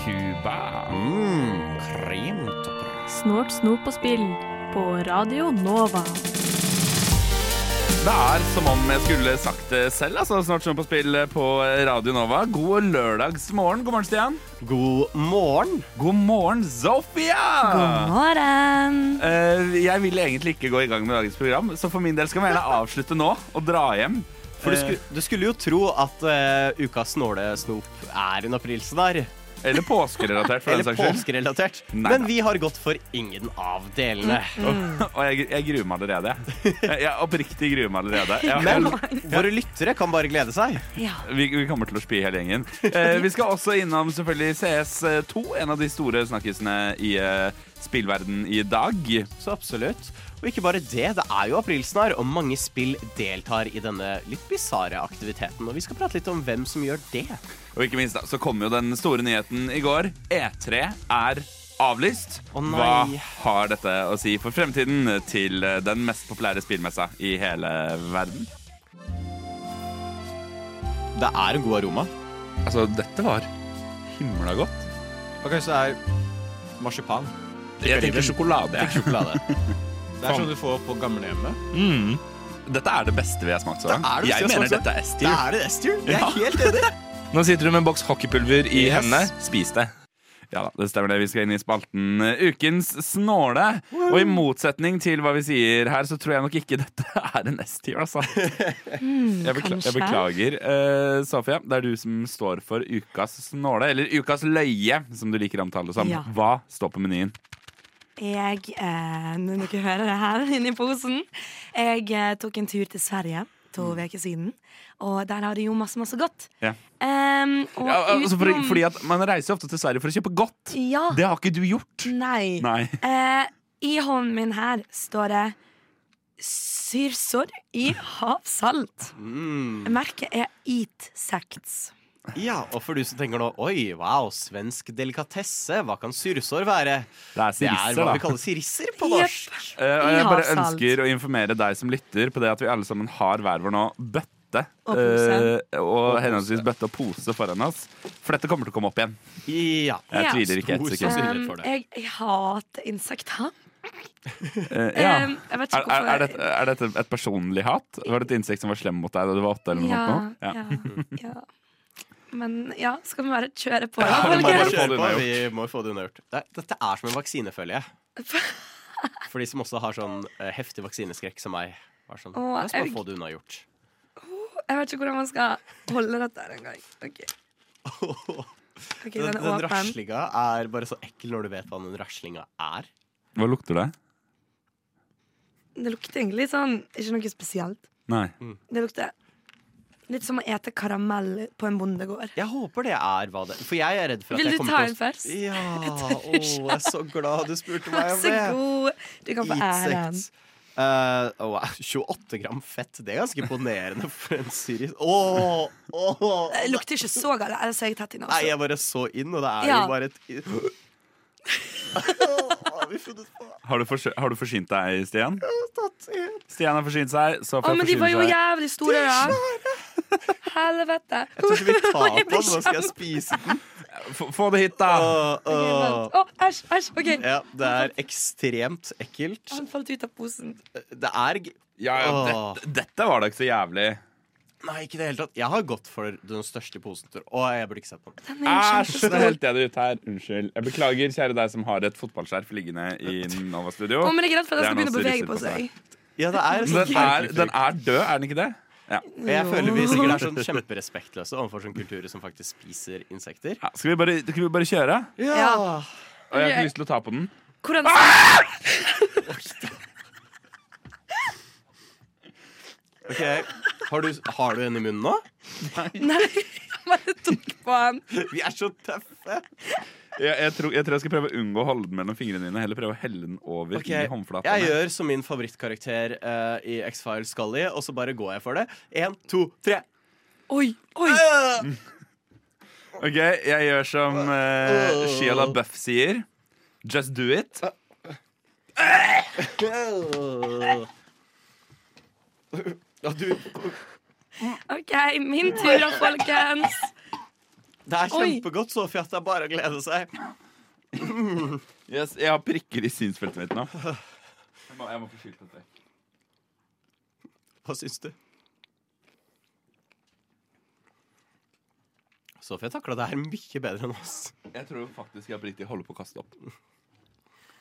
Cuba. Snort, snop og spill på Radio Nova. Det er som om jeg skulle sagt det selv. Altså, snart sånn på spill på Radio Nova. God lørdagsmorgen. God morgen, Stian. God morgen. God morgen, Sofia! God morgen! Eh, jeg vil egentlig ikke gå i gang med dagens program, så for min del skal vi gjerne avslutte nå og dra hjem. For du, Eh, skulle, du skulle jo tro at uh, ukas snålesnop er en aprilsnarr. Eller påskerelatert, for den Eller saks skyld. påskerelatert. Nei, Men nei. vi har gått for ingen av delene. Og jeg, jeg gruer meg allerede. jeg. Jeg, jeg oppriktig gruer meg allerede. Jeg, Men jeg, våre lyttere kan bare glede seg. Ja. vi, vi kommer til å spy hele gjengen. Eh, vi skal også innom selvfølgelig CS2, en av de store snakkisene i eh, spillverden i dag. Så absolutt. Og ikke bare det, det er jo aprilsnarr, og mange spill deltar i denne litt bisarre aktiviteten. Og vi skal prate litt om hvem som gjør det. Og ikke minst da, så kom jo den store nyheten i går. E3 er avlyst. Å nei. Hva har dette å si for fremtiden til den mest populære spillmessa i hele verden? Det er en god aroma. Altså, dette var himla godt. Og kanskje det er marsipan. Jeg tenker sjokolade. jeg. tenker Sjokolade. Det er sånn du får på gamlehjemmet. Mm. Dette er det beste vi har smakt så Det langt. er det Jeg mener smakt så dette er Det S-tier. er det S-tier. Jeg er helt enig. Nå sitter du med en boks hockeypulver i Yes. hendene. Spis det. Ja da, det stemmer det. Vi skal inn i spalten eh, Ukens snåle. Og i motsetning til hva vi sier her, så tror jeg nok ikke dette er en S-tier, altså. Jeg, bekla jeg beklager. Uh, Sofia, det er du som står for ukas snåle, eller ukas løye, som du liker å omtale det som. Ja. Hva står på menyen? Jeg, eh, når dere hører det her inni posen Jeg eh, tok en tur til Sverige to uker siden. Og der har de jo masse, masse godt. Ja. Um, Ja, altså for, utenom- fordi at Man reiser ofte til Sverige for å kjøpe godt. Ja. Det har ikke du gjort. Nei. Nei. Eh, I hånden min her står det Syrsor i havsalt. Mm. Merket er Eat Sects. Ja, og for du som tenker nå Oi, wow, svensk delikatesse. Hva kan syrsår være? Det er Det er hva vi kaller sirisser på norsk. Yep. Uh, og jeg bare ønsker å informere deg som lytter på det at vi alle sammen har hver vår nå bøtte. Og pose. eh, og henholdsvis bøtte og pose foran oss. For dette kommer til å komme opp igjen. Ja. Jeg Ja. tviler ikke et sekund. Um, jeg, jeg hater insekter. Uh, ja. Um, Er, er, er, dette, er dette et personlig hat? Var det et insekt som var slem mot deg da du var åtte? eller noe ja, ja, ja. Men ja, skal vi bare kjøre på? Ja, vi må bare folkens? få det Kjør på, vi må få det unnagjort. Dette er som en vaksinefølge. For de som også har sånn eh, heftig vaksineskrekk som meg. Bare sånn, Åh, jeg skal bare jeg- få det unnagjort. Jeg vet ikke hvordan man skal holde dette her engang. Ok, Okay, Den, den den raslinga er bare så ekkel når du vet hva den raslinga er. Hva lukter det? Det lukter egentlig sånn Ikke noe spesielt. Nei. Det lukter litt som å ete karamell på en bondegård. Jeg håper det er hva det For jeg er redd for at Vil jeg du ta en å først? Ja, å, jeg er så glad du spurte meg om så det. god. Du kan få æren. Uh, oh, 28 gram fett, det er ganske imponerende for en syrisk Åh, oh. Det lukter ikke så galt. Ellers har jeg inn også. Nei, jeg bare så inn, og det er Ja. jo bare et har vi funnet på Har du, har du forsynt deg, Stian? tatt en? Stian har forsynt seg. Å, Sofia men de var jo seg. jævlig store, da. Helvete. Jeg tror ikke vi tar på den. Nå skal jeg spise den. Få- Få det hit, da! Åh, åh. Å, æsj, æsj. OK. Ja, det er ekstremt ekkelt. Han falt ut av posen. Det er g- Ja, ja, Åh. dette, dette var da ikke så jævlig. Nei, ikke i det hele tatt. Jeg har gått for den største posen. jeg. Å, jeg burde ikke sett på den. Den Æsj, nå helte jeg det ut her. Unnskyld. Jeg beklager, kjære deg som har et fotballskjerf liggende i Nova Studio. Å, men det er greit for at jeg skal begynne å bevege på seg. Ja, det er Men sånn den er, den er død, er den ikke det? Ja. Og jeg føler vi sikkert er sånn kjemperespektløse overfor sånne kulturer som faktisk spiser insekter. ja skal, vi bare, skal vi bare kjøre? Ja. Og jeg har ikke lyst til å ta på den. Hvordan Ok, Har du, har du en i munnen nå? Nei, jeg bare tok på han. Vi er så tøffe! Jeg, jeg, tror, jeg tror jeg skal prøve å unngå å holde den mellom fingrene dine. Heller prøve å helle den over Ok, i Jeg gjør som min favorittkarakter eh, i X-Files Scully, og så bare går jeg for det. Én, to, tre. Oi, oi. Ok, Jeg gjør som uh, Shia LaBeouf sier. Just do it. Ja, du OK, min tur da, folkens. Det er kjempegodt, Sofie, at det er bare å glede seg. Yes, jeg har prikker i synsfeltet mitt nå. Jeg må, jeg må få skylt dette. Hva syns du? Sofie takla det her mye bedre enn oss. Jeg tror faktisk jeg oppriktig holder på å kaste opp.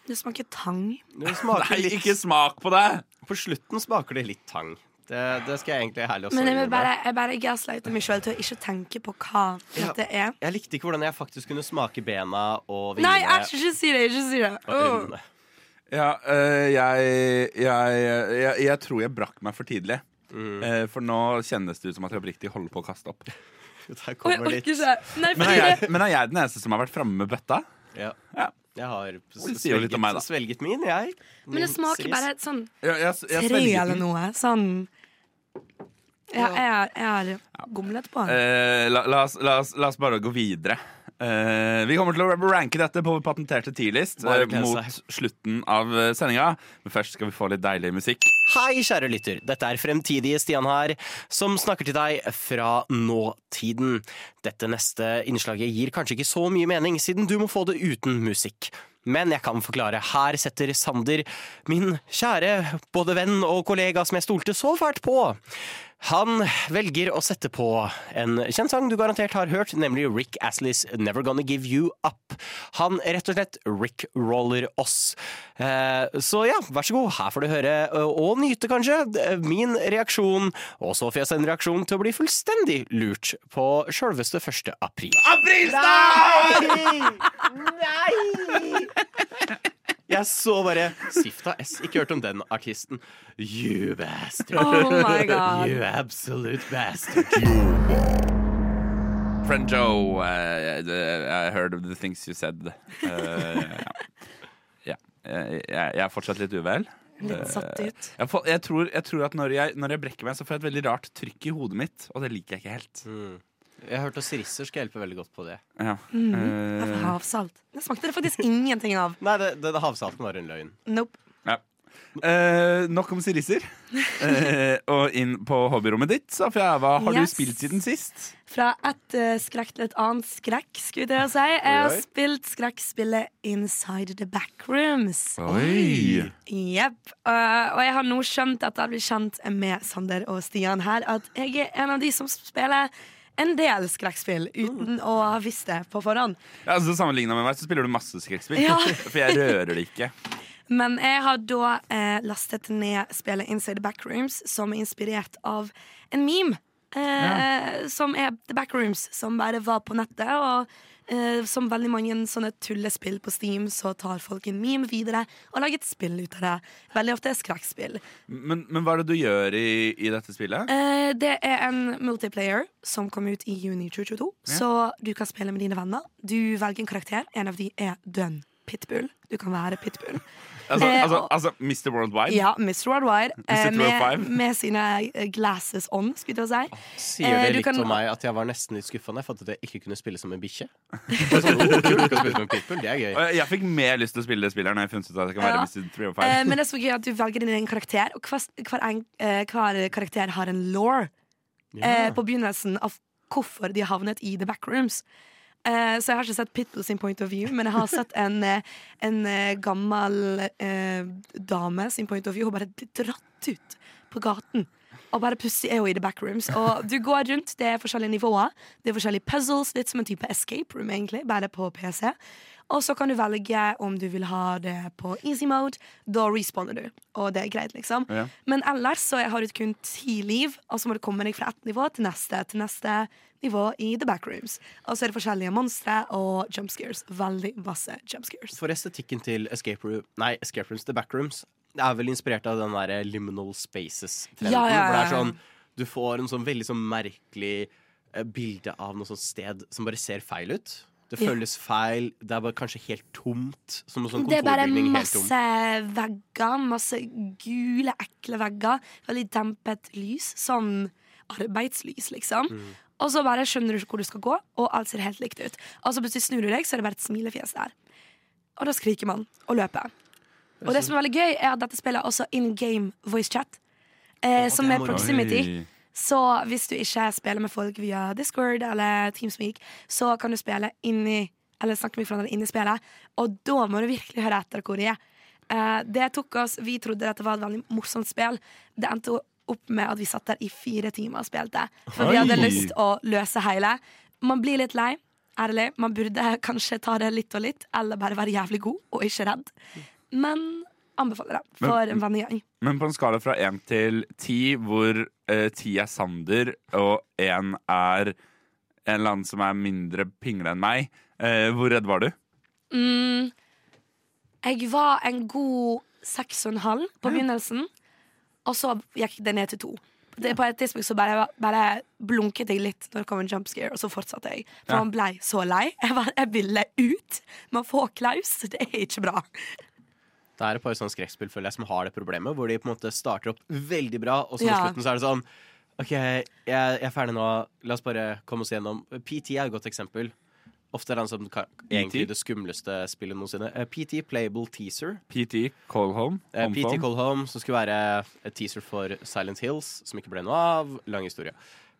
Det smaker tang. Det smaker Nei, litt, ikke smak på det! på slutten smaker det litt tang. Det, det skal jeg egentlig ærlig også Men jeg vil bare, jeg bare gaslighter meg sjøl til å ikke tenke på hva Ja. dette er. Jeg likte ikke hvordan jeg faktisk kunne smake bena og vingene. Nei, æsj, ikke si det! Ikke si det. Oh. Ja, øh, jeg, jeg, jeg, jeg tror jeg brakk meg for tidlig. Mm. Uh, for nå kjennes det ut som at jeg oppriktig holder på å kaste opp. Der jeg kommer orker litt ikke. Nei, Men er jeg, men er jeg den eneste som har vært framme med bøtta? Ja. Ja. Jeg har svelget, meg, svelget min, jeg. Men det smaker bare bare sånn tre eller noe. Sånn Ja, jeg har, jeg har gomlet på den. Eh, la, la, oss, la, oss, la oss bare gå videre. Eh, vi kommer til å ranke dette på patenterte Bare eh, mot seg. slutten av eh, sendinga. Men først skal vi få litt deilig musikk. Hei, kjære lytter. Dette er fremtidige Stian her, som snakker til deg fra nåtiden. Dette neste innslaget gir kanskje ikke så mye mening, siden du må få det uten musikk. Men jeg kan forklare. Her setter Sander, min kjære både venn og kollega som jeg stolte så fælt på, han velger å sette på en kjent sang du garantert har hørt, nemlig Rick Asleys Never Gonna Give You Up. Han rett og slett Rick-roller oss. Eh, så ja, vær så god, her får du høre, og nyte kanskje, min reaksjon, og Sofias en reaksjon til å bli fullstendig lurt på sjølveste 1. april. Jeg så bare Sifta S. Ikke hørt om den artisten. You bastard. Oh my god. You absolute bastard. Friend Joe, uh, I heard of the things you said. Uh, ja. ja. Jeg, jeg, jeg er fortsatt litt uvel. Litt satt ut. Jeg, får, jeg, tror, jeg tror at når jeg, når jeg brekker meg, så får jeg et veldig rart trykk i hodet mitt, og det liker jeg ikke helt. Jeg har hørt at sirisser skal hjelpe veldig godt på det. Ja. Det Eh, havsalt. Det smakte det faktisk ingenting av. Nei, det, det, det havsalten var en løgn. Nope. eh, nok om sirisser. Eh, og inn på hobbyrommet ditt, Safia. Hva har Yes. du spilt siden sist? Fra et uh, skrekk til et annet skrekk, skulle jeg si. Jeg har Oi. spilt skrekkspillet Inside the Backrooms. Oi! Jepp. Uh, og jeg har nå skjønt at jeg har blitt kjent med Sander og Stian her, at jeg er en av de som spiller en del skrekkspill uten å ha visst det på forhånd. Ja, altså, Sammenligna med meg så spiller du masse skrekkspill. Ja. For jeg rører det ikke. Men jeg har da eh, lastet ned spillet Inside the Backrooms, som er inspirert av en meme. Eh, Som er The Backrooms, som bare var på nettet. Og eh, som veldig mange sånne tullespill på Steam, så tar folk en meme videre og lager et spill ut av det. Veldig ofte skrekkspill. Men, men hva er det du gjør i, i dette spillet? Eh, det er en multiplayer som kom ut i juni 2022. Så du kan spille med dine venner. Du velger en karakter. En av de er dønn Pitbull. Du kan være Pitbull. Altså, eh, altså, altså Mr. Worldwide? Ja, Mr. Worldwide. eh, Mr. med, 205. med sine eh, glasses on, skulle jeg til å si. Sier Eh, det du litt kan- om meg at jeg var nesten litt skuffa da jeg fant at jeg ikke kunne spille som en bikkje? Er Sånn, oh, kult, du kan spille som en pitbull, det er gøy. Jeg- fikk mer lyst til å spille det spillet når jeg funnet ut at jeg kan være Ja. Mr. 305. Eh, men det er så gøy at du velger din egen karakter, og hver, hver, en, hver karakter har en law eh, på begynnelsen av hvorfor de har havnet i The Backrooms. Eh, så jeg har ikke sett Pitbull sin point of view, men jeg har sett en, eh, en eh, gammel eh, dame sin point of view. Hun bare blir dratt ut på gaten. Og bare pussig er hun i The Backrooms. Og du går rundt, det er forskjellige nivåer. Det er forskjellige puzzles, litt som en type escape room, egentlig, bare på PC. Og så kan du velge om du vil ha det på easy mode. Da respawner du, og det er greit, liksom. Ja. Men ellers så har du kun ti liv, og så må du komme deg fra ett nivå til neste til neste nivå i The Backrooms. Og så er det forskjellige monstre og jumpscares. Veldig masse jumpscares. For estetikken til Escape, Room, nei, Escape Rooms, The Backrooms, det er vel inspirert av den der liminal spaces-trenden. Ja, ja, ja, Hvor det er sånn Du får en sånn veldig sånn merkelig eh, bilde av noe sånt sted som bare ser feil ut. Det føles føles feil. Det er bare kanskje helt tomt. Sånn Det er bare masse vegger. Masse gule, ekle vegger. Veldig dempet lys. Sånn arbeidslys, liksom. Mm. Og så bare skjønner du ikke hvor du skal gå, og alt ser helt likt ut. Og så plutselig snur du deg, så er det bare et smilefjes der. Og da skriker man og løper. Og det som er veldig gøy, er at dette spillet er også in game voice chat. Eh, som er proximity. Så hvis du ikke spiller med folk via Discord eller Teamspeak, så kan du spille inni Eller snakke med hverandre inni spillet, og da må du virkelig høre etter hvor de er. Eh, det tok oss Vi trodde dette var et veldig morsomt spill. Det endte opp med at vi satt der i fire timer og spilte. For vi hadde lyst å løse hele. Man blir litt lei. Ærlig. Man burde kanskje ta det litt og litt, eller bare være jævlig god og ikke redd. Men anbefaler det for en vennegjeng. Men på en skala fra én til ti, hvor eh, ti er Sander og én er en eller annen som er mindre pingle enn meg, eh, hvor redd var du? Mm, jeg var en god seks og en halv på begynnelsen, og så gikk det ned til to. Det, på et tidspunkt så bare, bare blunket jeg litt når det kom en jump scare, og så fortsatte jeg. For Ja. man ble så lei. Jeg, var, jeg ville ut. Man får klaus. Det er ikke bra. Det er et par sånne skrekkspill føler jeg, som har det problemet, hvor de på en måte starter opp veldig bra, og så Ja. slutten så er det sånn OK, jeg, jeg er ferdig nå, la oss bare komme oss gjennom. PT er et godt eksempel. Ofte er den som ka- egentlig det skumleste spillet noensinne. Uh, PT, Playable Teaser. PT, Call Home, Uh, PT Call Home, som skulle være et teaser for Silent Hills, som ikke ble noe av. Lang historie.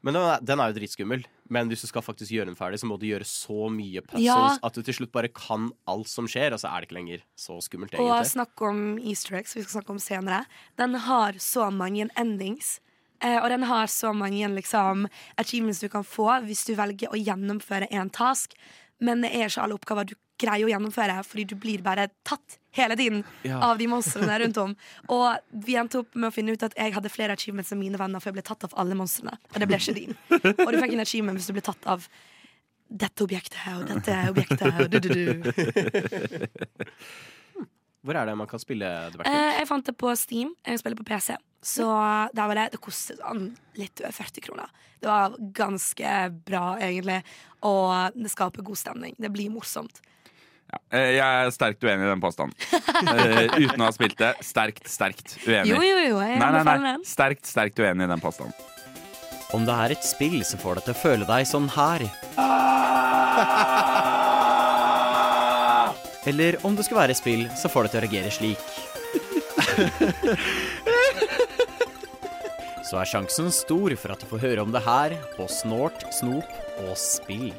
Men den er, den er jo dritskummel. Men hvis du skal faktisk gjøre den ferdig, så må du gjøre så mye puzzles Ja. at du til slutt bare kan alt som skjer, og så er det ikke lenger så skummelt, Og egentlig. snakk om easter eggs, vi skal snakke om senere. Den har så mange endings. Eh, og den har så mange liksom, achievements du kan få hvis du velger å gjennomføre en task. Men det er ikke alle oppgaver du greier å gjennomføre, fordi du blir bare tatt hele tiden Ja. av de monstrene rundt om. Og vi endte opp med å finne ut at jeg hadde flere achievements enn mine venner, for jeg ble tatt av alle monstrene. Og det ble ikke din. Og du fikk en achievement hvis du ble tatt av dette objektet og dette objektet. Og du, du, du. Hvor er det man kan spille det? Eh, jeg fant det på Steam. Jeg spiller på PC. Så da var det Det kostet sånn litt over 40 kroner. Det var ganske bra, egentlig. Og det skaper god stemning. Det blir morsomt. Ja. Jeg er sterkt uenig i den påstanden. uh, uten å ha spilt det. Sterkt, sterkt uenig. Jo, jo, jo. Jeg Nei, nei, nei. Sterkt, sterkt uenig i den påstanden. Om det er et spill som får deg til å føle deg sånn her. Eller om det skal være et spill som får deg til å reagere slik. Så er sjansen stor for at du får høre om det her på Snort, Snop og Spill.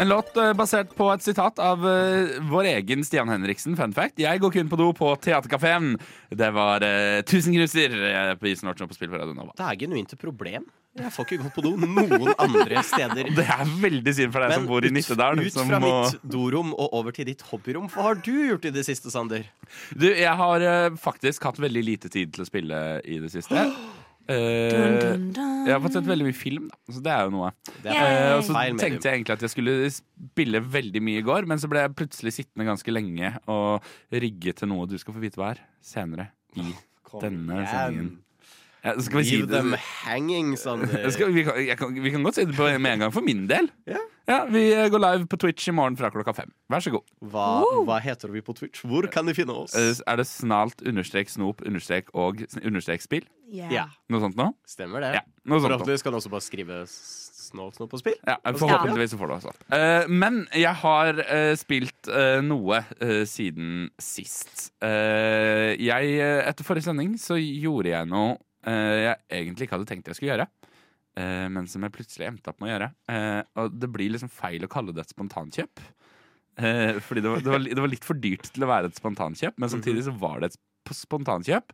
En låt eh, basert på et sitat av eh, vår egen Stian Henriksen. Fun fact. Jeg går kun på do på Theatercaféen. Det var uh, tusen kruser uh, på Isen Snop på spill for Radio Nova. Det er genuint et problem. Jeg får ikke gå på do noen andre steder. Det er veldig synd for deg som bor i ut- ut som fra må... mitt dorom og over til ditt hobbyrom. Hva har du gjort i det siste, Sander? Du, jeg har uh, faktisk hatt veldig lite tid til å spille i det siste. Eh, Dun, dun, dun. jeg har fått sett veldig mye film, da. Så det er jo noe. Er. Eh, og så tenkte jeg egentlig at jeg skulle spille veldig mye i går, men så ble jeg plutselig sittende ganske lenge og rigge til noe du skal få vite hva er senere i denne sendingen. Ja, skal vi si det? them hanging, Sander. Skal, vi, kan, jeg kan, vi kan godt si det på, med en gang for min del. Ja. Vi går live på Twitch i morgen fra klokka fem. Vær så god. Hva, hva heter vi på Twitch? Hvor kan de finne oss? Eh, Er det snalt understrek snop understrek og understrek spill? Yeah. Ja, Noe sånt nå? stemmer det. Ja. Forhåpentligvis kan du også bare skrive snålt noe på spill. Ja, forhåpentligvis så får du også. Eh, men jeg har uh, spilt uh, noe siden sist. Eh, jeg, etter forrige sending så gjorde jeg noe eh, jeg egentlig ikke hadde tenkt jeg skulle gjøre. Eh, men som jeg plutselig endte opp med å gjøre. Eh, og det blir liksom feil å kalle det et spontankjøp. Eh, fordi det var, det, var, det var litt for dyrt til å være et spontankjøp, men samtidig så var det et spontankjøp.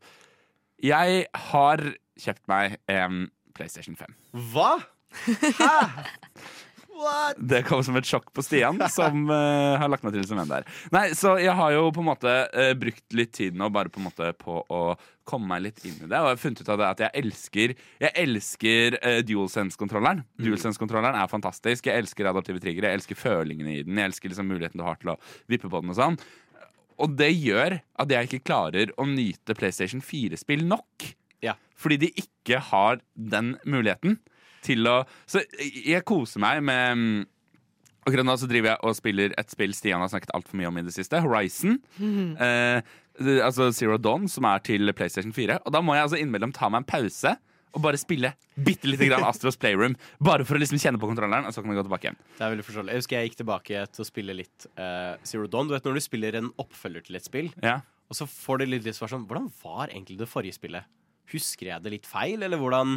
Jeg har kjøpt meg en PlayStation 5. Hva? Hæ? What? Det kom som et sjokk på Stian, som uh, har lagt meg til som en der. Nei, så jeg har jo på en måte uh, brukt litt tid nå bare på en måte på å komme meg litt inn i det. Og jeg har funnet ut av det at jeg elsker Jeg elsker uh, DualSense-kontrolleren. DualSense-kontrolleren er fantastisk. Jeg elsker adaptive triggere, jeg elsker følingene i den. Jeg elsker liksom muligheten du har til å vippe på den og sånn. Og det gjør at jeg ikke klarer å nyte PlayStation 4-spill nok. Ja. Fordi de ikke har den muligheten til å Så jeg koser meg med mm, Akkurat nå så driver jeg og spiller et spill Stian har snakket altfor mye om i det siste. Horizon. Eh, altså Zero Dawn, som er til PlayStation 4. Og da må jeg altså innimellom ta meg en pause og bare spille bitte lite grann Astros Playroom. Bare for å liksom kjenne på kontrolleren, og så kan vi gå tilbake igjen. Det er veldig forståelig. Jeg husker jeg gikk tilbake til å spille litt uh, Zero Dawn. Du vet når du spiller en oppfølger til et spill, Ja. og så får du litt svar sånn Hvordan var egentlig det forrige spillet? Husker jeg det litt feil, eller hvordan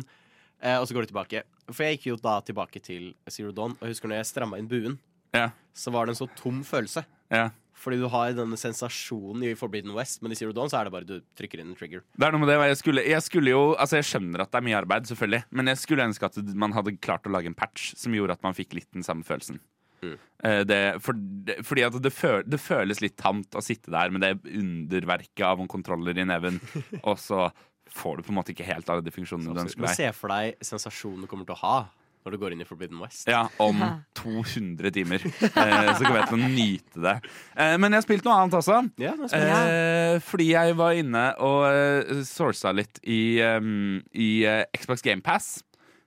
og så går du tilbake. For jeg gikk jo da tilbake til Zero Dawn, og husker når jeg stramma inn buen, Ja. så var det en så tom følelse. Ja. Fordi du har denne sensasjonen i Forbidden West, men i Zero Dawn så er det bare du trykker inn en trigger. Det er noe med det, jeg skulle, jeg skulle jo Altså jeg skjønner at det er mye arbeid, selvfølgelig, men jeg skulle ønske at man hadde klart å lage en patch som gjorde at man fikk litt den samme følelsen. Mm. Eh, Det, for, det, fordi at det, føl, det føles litt tamt å sitte der med det underverket av en kontroller i neven, og så får du på en måte ikke helt alle de funksjonene du ønsker deg. se for deg sensasjonen du kommer til å ha når du går inn i Forbidden West. Ja, om 200 timer. Eh, så kommer jeg til å nyte det. Eh, men jeg har spilt noe annet også. Ja, det. Eh, fordi jeg var inne og uh, sourca litt i, um, i eh, Xbox GamePass.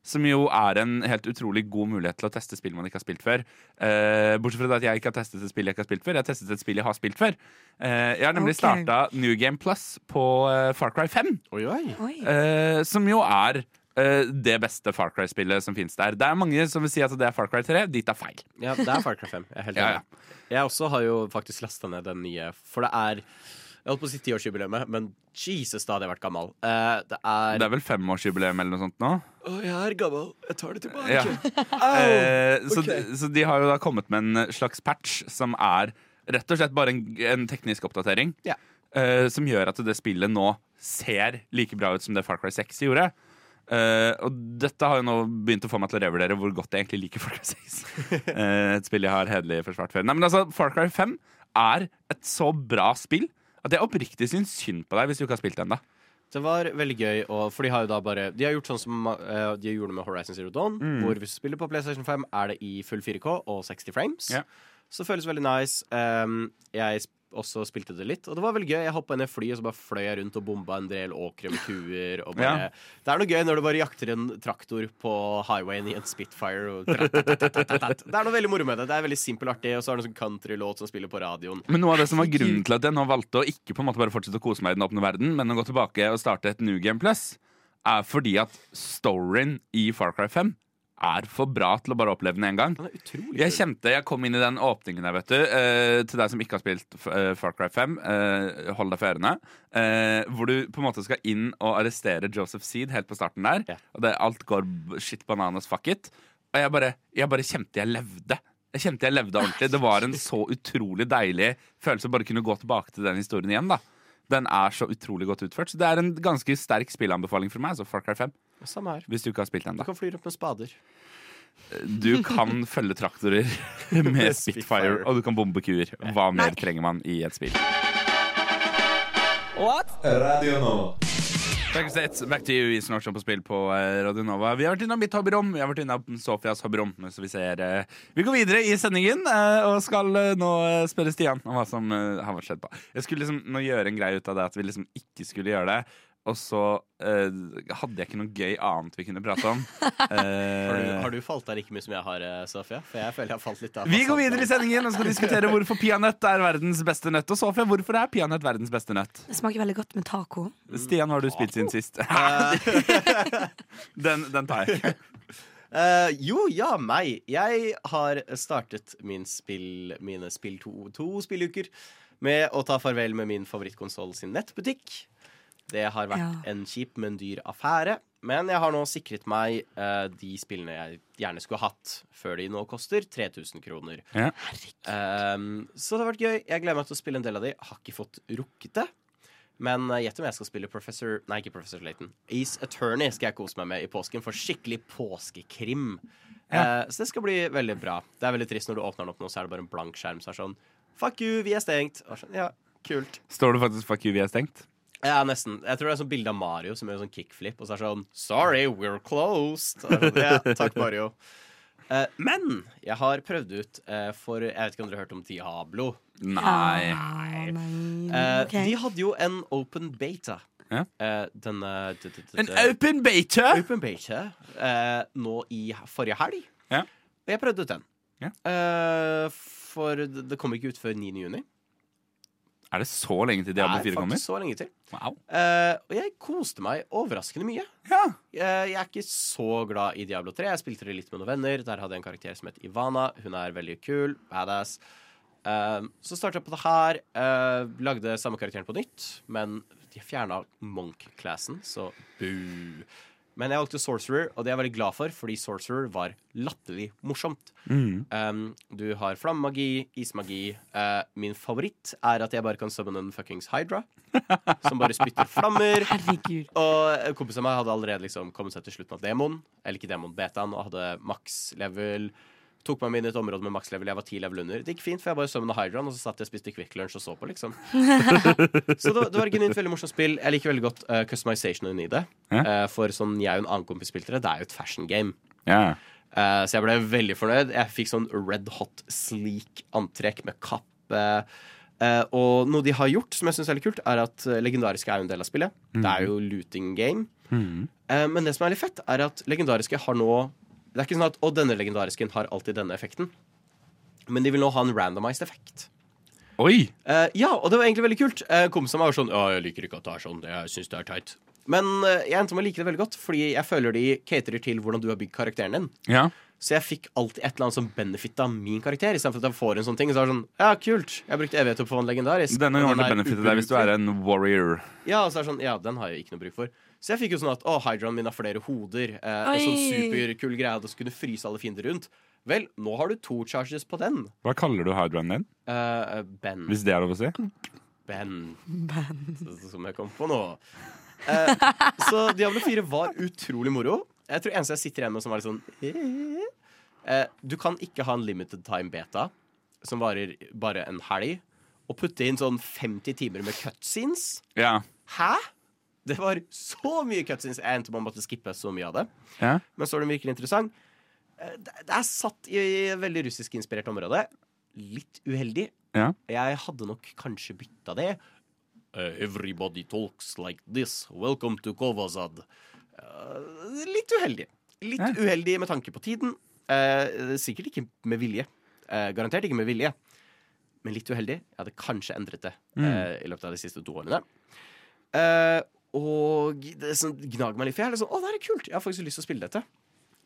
Som jo er en helt utrolig god mulighet til å teste spill man ikke har spilt før. Eh, bortsett fra det at jeg ikke har testet et spill jeg ikke har spilt før. Jeg har testet et spill jeg har spilt før. Eh, jeg har nemlig okay. starta New Game Plus på eh, Far Cry 5. Oi, oi. Oi. Eh, som jo er eh, det beste Far Cry-spillet som finnes der. Det er mange som vil si at det er Far Cry 3. Dit er feil. Ja, det er Far Cry 5. Jeg er helt Ja, enig. Jeg også har jo faktisk lasta ned den nye, for det er Jeg holdt på å si tiårsjubileet, men Jesus, da hadde jeg vært gammel. Uh, det er Det er vel femårsjubileum eller noe sånt nå? Å, jeg er gammel. Jeg tar det tilbake. Ja. Eh, så, ok. så de har jo da kommet med en slags patch som er rett og slett bare en, en teknisk oppdatering. Yeah. Uh, som gjør at det spillet nå ser like bra ut som det Far Cry 6 gjorde. Uh, og dette har jo nå begynt å få meg til å revurdere hvor godt jeg egentlig liker Far Cry 6. uh, et spill jeg har hederlig forsvart før. Nei, men altså, Far Cry 5 er et så bra spill at jeg oppriktig syns synd på deg hvis du ikke har spilt ennå. Det var veldig gøy, og, for de har jo da bare De har gjort sånn som uh, de gjorde med Horizon Zero Dawn, hvor hvis du spiller på PlayStation 5, er det i full 4K og 60 frames. Yeah. Så det føles veldig nice. Um, jeg sp også spilte det litt, og det var veldig gøy. Jeg hoppa i fly, og så bare fløy jeg rundt og bomba en del åkre med kuer. Og bare, Ja. Det er noe gøy når du bare jakter en traktor på highwayen i en Spitfire. Og det er noe veldig moro med det. Det er veldig simpel og artig, og så er det en sånn countrylåt som spiller på radioen. Men noe av det som var grunnen til at jeg nå valgte å ikke på en måte bare fortsette å kose meg i den åpne verden, men å gå tilbake og starte et New Game Plus, er fordi at storyen i Far Cry 5 er for bra til å bare oppleve den én gang. Jeg kjente, jeg kom inn i den åpningen der, vet du. eh, til deg som ikke har spilt uh, Far Cry 5, eh, hold deg for ørene. eh, hvor du på en måte skal inn og arrestere Joseph Seed helt på starten der. Ja. Og det, alt går shit bananas fuck it. Og jeg bare, jeg bare kjente jeg levde. Jeg kjente jeg levde ordentlig. Det var en så utrolig deilig følelse å bare kunne gå tilbake til den historien igjen. da Den er så utrolig godt utført. Så det er en ganske sterk spillanbefaling for meg. Altså Far Cry 5 Samme her. Hvis du ikke har spilt den, da. Du kan fly rundt med spader. Du kan følge traktorer med Spitfire, og du kan bombe kuer. Hva mer trenger man i et spill? What? Radio nå. States, back to you i Snortson på spill på eh, Radio Nova. Vi har vært innom mitt hobbyrom, vi har vært innom Sofias hobbyrom. Så vi ser eh, Vi går videre i sendingen eh, og skal nå spørre Stian om hva som har skjedd på. Jeg skulle liksom nå gjøre en greie ut av det at vi liksom ikke skulle gjøre det. Og så eh, hadde jeg ikke noe gøy annet vi kunne prate om. Har du, Eh, har du falt der like mye som jeg har, eh, Sofia? For jeg føler jeg har falt litt av. Vi går videre i sendingen og skal diskutere hvorfor peanøtt er verdens beste nøtt. Og Sofia, hvorfor er peanøtt verdens beste nøtt? Det smaker veldig godt med taco. Stian, hva har du spist siden sist? den, den tar jeg ikke. Uh, jo, ja, meg. Jeg har startet min spill, mine spill to, to spilluker med å ta farvel med min favorittkonsoll sin nettbutikk. Det har vært Ja. en kjip, men dyr affære. Men jeg har nå sikret meg uh, de spillene jeg gjerne skulle hatt, før de nå koster 3000 kroner. Ja. Um, så det har vært gøy. Jeg gleder meg til å spille en del av de. Har ikke fått rukket det. Men uh, gjett om jeg skal spille Professor Nei, ikke Professor Layton. Ace Attorney skal jeg kose meg med i påsken, for skikkelig påskekrim. Uh, så det skal bli veldig bra. Det er veldig trist når du åpner den opp nå, så er det bare en blank skjerm som er sånn Fuck you, vi er stengt. Og sånn, ja, kult. Står det faktisk 'fuck you, vi er stengt'? Ja, nesten. Jeg tror det er sånn bilde av Mario som gjør sånn kickflip, og så er det sånn Sorry, we're closed. Sånn, Ja, takk, Mario. Uh, men jeg har prøvd ut uh, for Jeg vet ikke om dere har hørt om Diablo. Nei. Nei. Uh, okay. De hadde jo en open beta. Ja. Eh, denne d- d- d- En d- open beta! open beta eh, nå i forrige helg. Ja. Og jeg prøvde ut den. Ja. Eh, for det det kom ikke ut før 9. juni. Er det så lenge til Diablo 4 kommer? Det er faktisk så lenge til. Wow. Uh, og jeg koste meg overraskende mye. Ja. Uh, Jeg er ikke så glad i Diablo 3. Jeg spilte det litt med noen venner. Der hadde jeg en karakter som het Ivana. Hun er veldig kul. Badass. Uh, så startet jeg på det her. lagde samme karakteren på nytt, men de fjerna Monk-classen, så bu. Men jeg valgte Sorcerer, og det er jeg veldig glad for, fordi Sorcerer var latterlig morsomt. Mm. Um, du har flammemagi, ismagi. Uh, min favoritt er at jeg bare kan summon en fuckings Hydra. som bare spytter flammer. Herregud. Og kompisen av meg hadde allerede liksom kommet seg til slutten av demon, Eller ikke demon, betaen, og hadde maks level. Tok meg inn i et område med makslevel. Jeg var ti level under. Det gikk fint, for jeg bare summona Hydron, og så satt jeg og spiste Quick Lunch og så på, liksom. så det, det var et genuint veldig morsomt spill. Jeg liker veldig godt uh, customizationen i det. Ja. Eh, for sånn jeg og en annen kompis spilte det, det er jo et fashion game. Yeah. Uh, så jeg ble veldig fornøyd. Jeg fikk sånn red hot sleek antrekk med kappe. Uh, og noe de har gjort som jeg syns er litt kult, er at eh, legendariske er jo en del av spillet. Det er jo looting game. Mm. Uh, men det som er litt fett, er at legendariske har nå Det er ikke sånn at Og denne legendarisken har alltid denne effekten. Men de vil nå ha en randomized effekt. Oi! Eh, ja, og det var egentlig veldig kult. Uh, Kompisen min var sånn Ja, jeg liker ikke at det er sånn. Jeg syns det er teit. Men eh, jeg endte med å like det veldig godt, fordi jeg føler de caterer til hvordan du har bygd karakteren din. Ja. Så jeg fikk alltid et eller annet som benefitta min karakter. Istedenfor at jeg får en sånn ting. Så er det sånn, ja, kult Jeg brukte evighet til å få en legendarisk. Denne gangen den er benefitter deg hvis du er en warrior. Ja, og så er det sånn, ja, den har jeg ikke noe bruk for. Så jeg fikk jo sånn at å, Hydraen min har flere hoder. Eh, en sånn superkul greie som kunne skulle fryse alle fiender rundt. Vel, nå har du to charges på den. Hva kaller du hydraen din? Eh, ben. Hvis det er lov å si? Ben. ben. Som jeg kom på nå. Eh, så Diablo 4 var utrolig moro. Jeg tror eneste jeg sitter igjen med som var litt sånn eh, Du kan ikke ha en limited time beta som varer bare en helg, og putte inn sånn 50 timer med cutscenes. Ja. Hæ? Det var så mye cutscenes. Jeg å måtte skippe så mye av det. ja. Men så er den virkelig interessant. det er satt i et veldig russiskinspirert område. Litt uheldig. Ja. Jeg hadde nok kanskje bytta det. Uh, everybody talks like this. Welcome to Kovazad. Uh, litt uheldig. Litt Ja. uheldig med tanke på tiden. Uh, sikkert ikke med vilje. Eh, garantert ikke med vilje. Men litt uheldig. Jeg hadde kanskje endret det mm. i løpet av de siste to årene. Og det sånn, gnager meg litt, for jeg er litt sånn Å, det er kult! Jeg har faktisk lyst til å spille dette.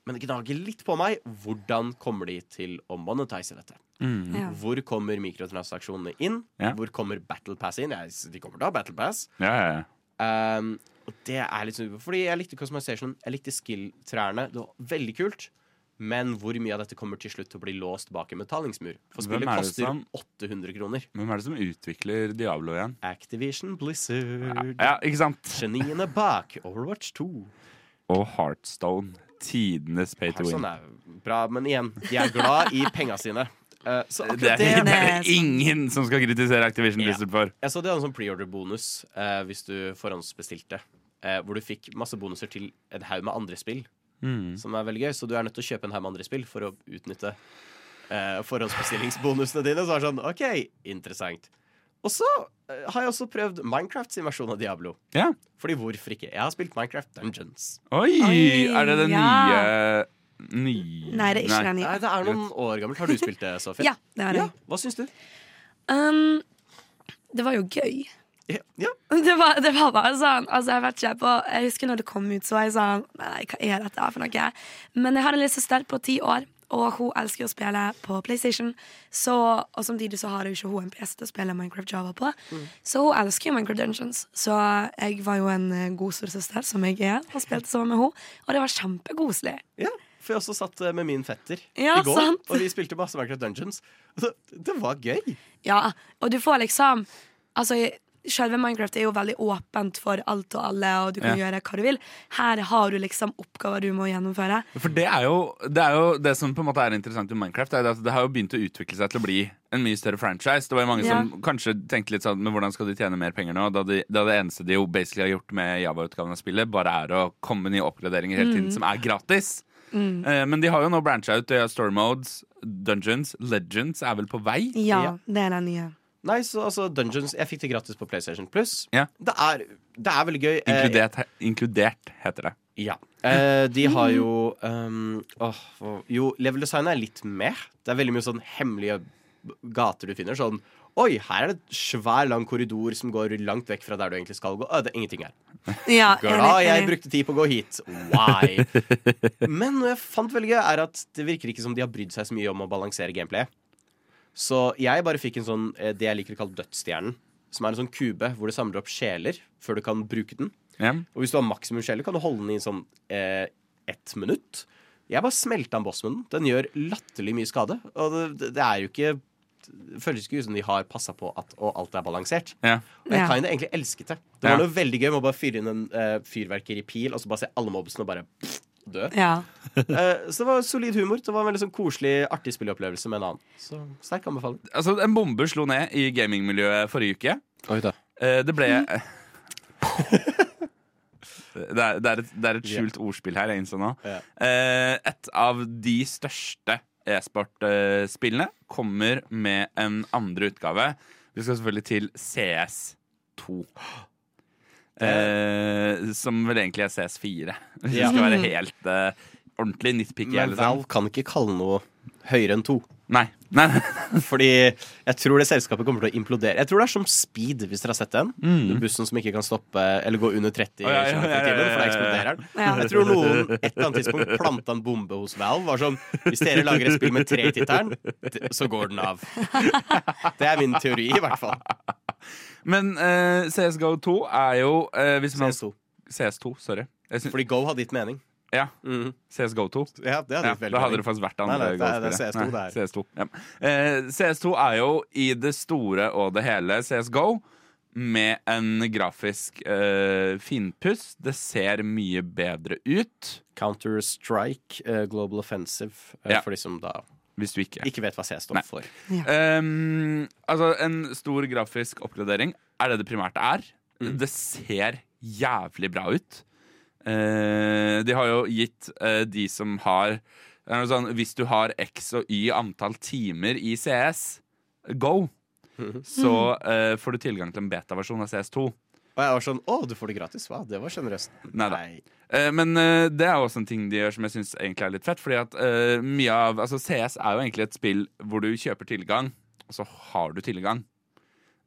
Men det gnager litt på meg. Hvordan kommer de til å monetize dette? Mm. Ja. Hvor kommer mikrotransaksjonene inn? Ja. Hvor kommer Battle Pass inn? Jeg, de kommer til å ha Battle Pass. Ja, ja, ja. Um, og det er litt sånn Fordi jeg likte customization, jeg likte skill-trærne. Det var veldig kult. Men hvor mye av dette kommer til slutt til å bli låst bak en betalingsmur? For spillet er koster som- 800 kroner. Hvem er det som utvikler Diablo igjen? Activision Blizzard. Ja, ikke sant? Geniene bak Overwatch 2. Og Heartstone. Tidenes pay to Sånn win. er bra, men igjen, de er glad i penga sine. Uh, så Det er, det, det er ingen som skal kritisere Activision Ja. Blizzard for. Jeg så de hadde en sånn preorder-bonus uh, hvis du forhåndsbestilte. Uh, hvor du fikk masse bonuser til en haug med andre spill, Mm. som er veldig gøy. Så du er nødt til å kjøpe en haug med andre spill for å utnytte eh, forhåndsbestillingsbonusene dine. Så er det sånn, OK, interessant. Og så eh, har jeg også prøvd Minecraft sin versjon av Diablo. Ja. Fordi hvorfor ikke? Jeg har spilt Minecraft Dungeons. Oi! Oi, er det det ja. nye Nye Nei, det er ikke den Nei, nye. det er noen år gammelt. Har du spilt det, Sofie? Ja, det er det. Ja, Hva syns du? Um, det var jo gøy. Ja. Det var, det var bare sånn altså Jeg vet ikke, på, jeg husker når det kom ut, så var jeg sånn Nei, hva er dette for noe? Men jeg har en lillesøster på ti år, og hun elsker å spille på PlayStation. Så, og samtidig så har jo ikke hun en PC til å spille Minecraft Java på. Så hun elsker jo Minecraft Dungeons. Så jeg var jo en eh, god storesøster, som jeg er, og spilte sammen med henne. Og det var kjempekoselig. Ja, for jeg også satt eh, med min fetter Ja, i går, sant. og vi spilte masse Minecraft Dungeons. Det, det var gøy. Ja, og du får liksom Altså, selve Minecraft er jo veldig åpent for alt og alle, og du kan Ja. gjøre hva du vil. Her har du liksom oppgaver du må gjennomføre. For det er, jo, det er jo det som på en måte er interessant med Minecraft. Er at det har jo begynt å utvikle seg til å bli en mye større franchise. Det var jo mange Ja. som kanskje tenkte litt sånn Men hvordan skal de tjene mer penger nå? Da, de, da det eneste de jo basically har gjort med Java-utgaven av spillet, bare er å komme med nye oppgraderinger hele tiden som er gratis. Eh, men de har jo nå brancha ut. De har Story Modes, Dungeons, Legends er vel på vei? Ja, Ja. det er den nye. Nei, så altså Dungeons Jeg fikk det gratis på PlayStation Plus. Ja. Det, er, det er veldig gøy. Inkludert, Inkludert, inkludert heter det. ja. Eh, de har jo um, åh, Jo, level design er litt med. Det er veldig mye sånn hemmelige gater du finner. Sånn Oi, her er det et svær, lang korridor som går langt vekk fra der du egentlig skal gå. Å, det er ingenting her. Ja, Glad jeg brukte tid på å gå hit. Why? Men noe jeg fant veldig gøy, er at det virker ikke som de har brydd seg så mye om å balansere gameplayet. Så jeg bare fikk en sånn eh, det jeg liker å kalle dødsstjernen. Som er en sånn kube hvor du samler opp sjeler før du kan bruke den. Ja. Og hvis du har maksimum sjeler, kan du holde den i sånn eh, ett minutt. Jeg bare smelta en bossmunnen. Den gjør latterlig mye skade. Og det, det er jo ikke Det føles ikke ut som de har passa på at og alt er balansert. Ja. Og jeg kan jo egentlig elsket det. Det var Ja. noe veldig gøy med å bare fyre inn en uh, fyrverkeripil og så bare se alle mobsene og bare pff, dø. Ja. Eh, så det var solid humor. Det var en veldig sånn koselig, artig spilleopplevelse med en annen. Så sterk anbefaling. Altså, en bombe slo ned i gamingmiljøet forrige uke. Oi da. Eh, det ble det, er, det, er et, det er et skjult ordspill her, jeg nå. Eh, et av de største e-sportspillene kommer med en andre utgave. Vi skal selvfølgelig til CS2. Eh, som vel egentlig er CS4, hvis ja. det skal være helt eh, ordentlig nitpicky. Men. Valve kan ikke kalle noe høyere enn to. Nei. Nei. Fordi jeg tror det selskapet kommer til å implodere. Jeg tror det er som Speed, hvis dere har sett den. Bussen som ikke kan stoppe eller gå under 30 Å, ja, ja, km i ja, ja, timen, for da eksploderer den. Ja. Jeg tror noen et eller annet tidspunkt planta en bombe hos Valve. Var sånn Hvis dere lager et spill med tre i tittelen, så går den av. Det er min teori, i hvert fall. Men uh, CSGO 2 er jo uh, hvis man, CS2. CS2, sorry. Synes... Fordi Go har ditt mening. Ja, Mhm. CSGO 2. Ja, det hadde Ja, veldig da hadde det faktisk vært Nei, andre nei, det er- det er. CS2 Nei, det er. CS2, ja. Eh, CS2 er jo i det store og det hele CSGO med en grafisk eh, finpuss. Det ser mye bedre ut, Counter-Strike, eh, Global Offensive, eh, Ja. for de som da hvis du ikke ikke vet hva C står Nei. for. Um, Altså, en stor grafisk oppgradering er det det primært er. Mm. Det ser jævlig bra ut. Eh, de har jo gitt eh, de som har er sånn, Hvis du har X og Y antall timer i CS Go, Mhm. så eh, får du tilgang til en betaversjon av CS2. Og jeg var sånn Å, du får det gratis? Hva? Det var sjenerøst. Eh, men eh, det er også en ting de gjør som jeg syns egentlig er litt fett. Fordi at eh, mye av Altså CS er jo egentlig et spill hvor du kjøper tilgang, og så har du tilgang.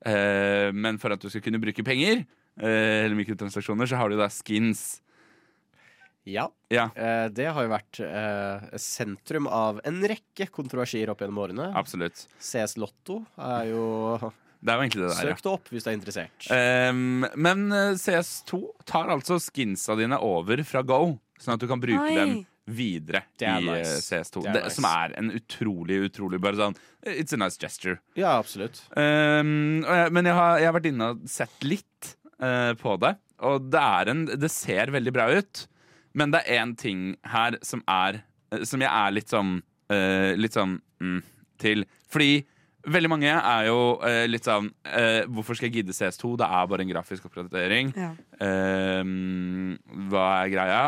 Eh, men for at du skal kunne bruke penger, eh, eller mikrotransaksjoner, så har du da skins. Ja. Ja, Eh, det har jo vært eh, sentrum av en rekke kontroversier opp gjennom årene. absolutt. CS Lotto er jo Det er jo egentlig det der, ja. Søk det opp hvis du er interessert. Um, men eh, CS2 tar altså skinsa dine over fra Go, sånn at du kan bruke Oi. dem videre Det er i eh, nice. CS2. Det er Det, nice. Som er en utrolig, utrolig bare sånn It's a nice gesture. Ja, absolutt. Um, og jeg, men jeg har, jeg har vært inne og sett litt uh, på det, og det, er en, det ser veldig bra ut. Men det er én ting her som er eh, Som jeg er litt sånn uh, Litt sånn mm, til. Fordi veldig mange er jo uh, litt sånn uh, Hvorfor skal jeg gidde CS2? Det er bare en grafisk oppgradering. Ja. Hva er greia?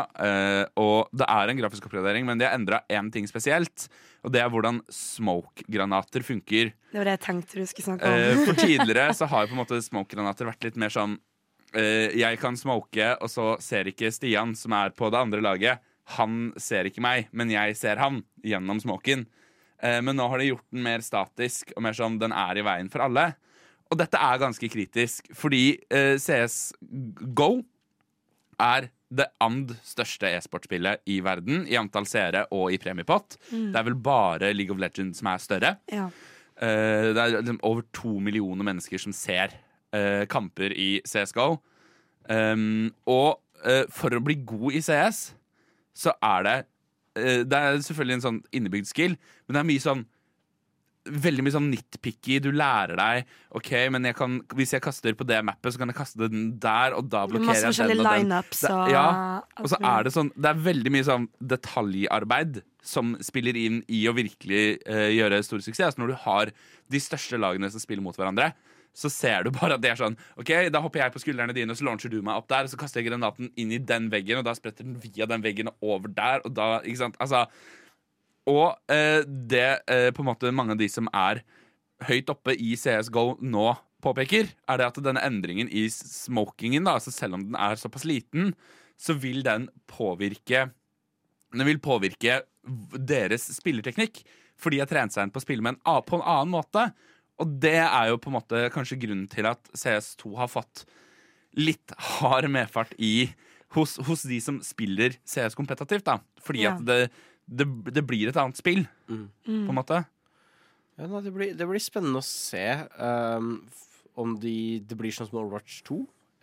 Og det er en grafisk oppgradering, men de har endra én ting spesielt. Og det er hvordan smoke-granater funker. Det var det jeg tenkte du skulle snakke om. For tidligere så har jo på en måte smoke-granater vært litt mer sånn Jeg kan smoke, og så ser ikke Stian, som er på det andre laget, han ser ikke meg, men jeg ser han gjennom smoken. Eh, men nå har de gjort den mer statisk og mer sånn den er i veien for alle. Og dette er ganske kritisk, fordi eh, CS GO er det and største e-sportspillet i verden i antall seere og i premiepott. Det er vel bare League of Legends som er større. Ja. Eh, det er over to millioner mennesker som ser eh, kamper i CSGO. Um, og eh, for å bli god i CS, så er det eh, Det er selvfølgelig en sånn innebygd skill, men det er mye sånn Veldig mye sånn nitpicky. Du lærer deg OK, men jeg kan, hvis jeg kaster på det mappet, så kan jeg kaste den der, og da blokkerer Masse jeg den og den. Det- ja, Og så er det sånn Det er veldig mye sånn detaljarbeid som spiller inn i å virkelig eh, gjøre stor suksess. Når du har de største lagene som spiller mot hverandre, så ser du bare at det er sånn OK, da hopper jeg på skuldrene dine, og så launcher du meg opp der, og så kaster jeg granaten inn i den veggen, og da spretter den via den veggen og over der, og da Ikke sant? Altså Og eh, det eh, på en måte mange av de som er høyt oppe i CSGO nå påpeker, er det at denne endringen i smokingen, da, altså selv om den er såpass liten, så vil den påvirke Den vil påvirke deres spillerteknikk. Fordi jeg har trent seg inn på å spille med en, på en annen måte. Og det er jo på en måte kanskje grunnen til at CS2 har fått litt hard medfart i hos, hos de som spiller CS kompetativt, da. Fordi Ja. at det, det, det blir et annet spill, Mm. på en måte. Ja, nei, det, blir, det blir spennende å se um, om de, det blir sånn som Overwatch 2,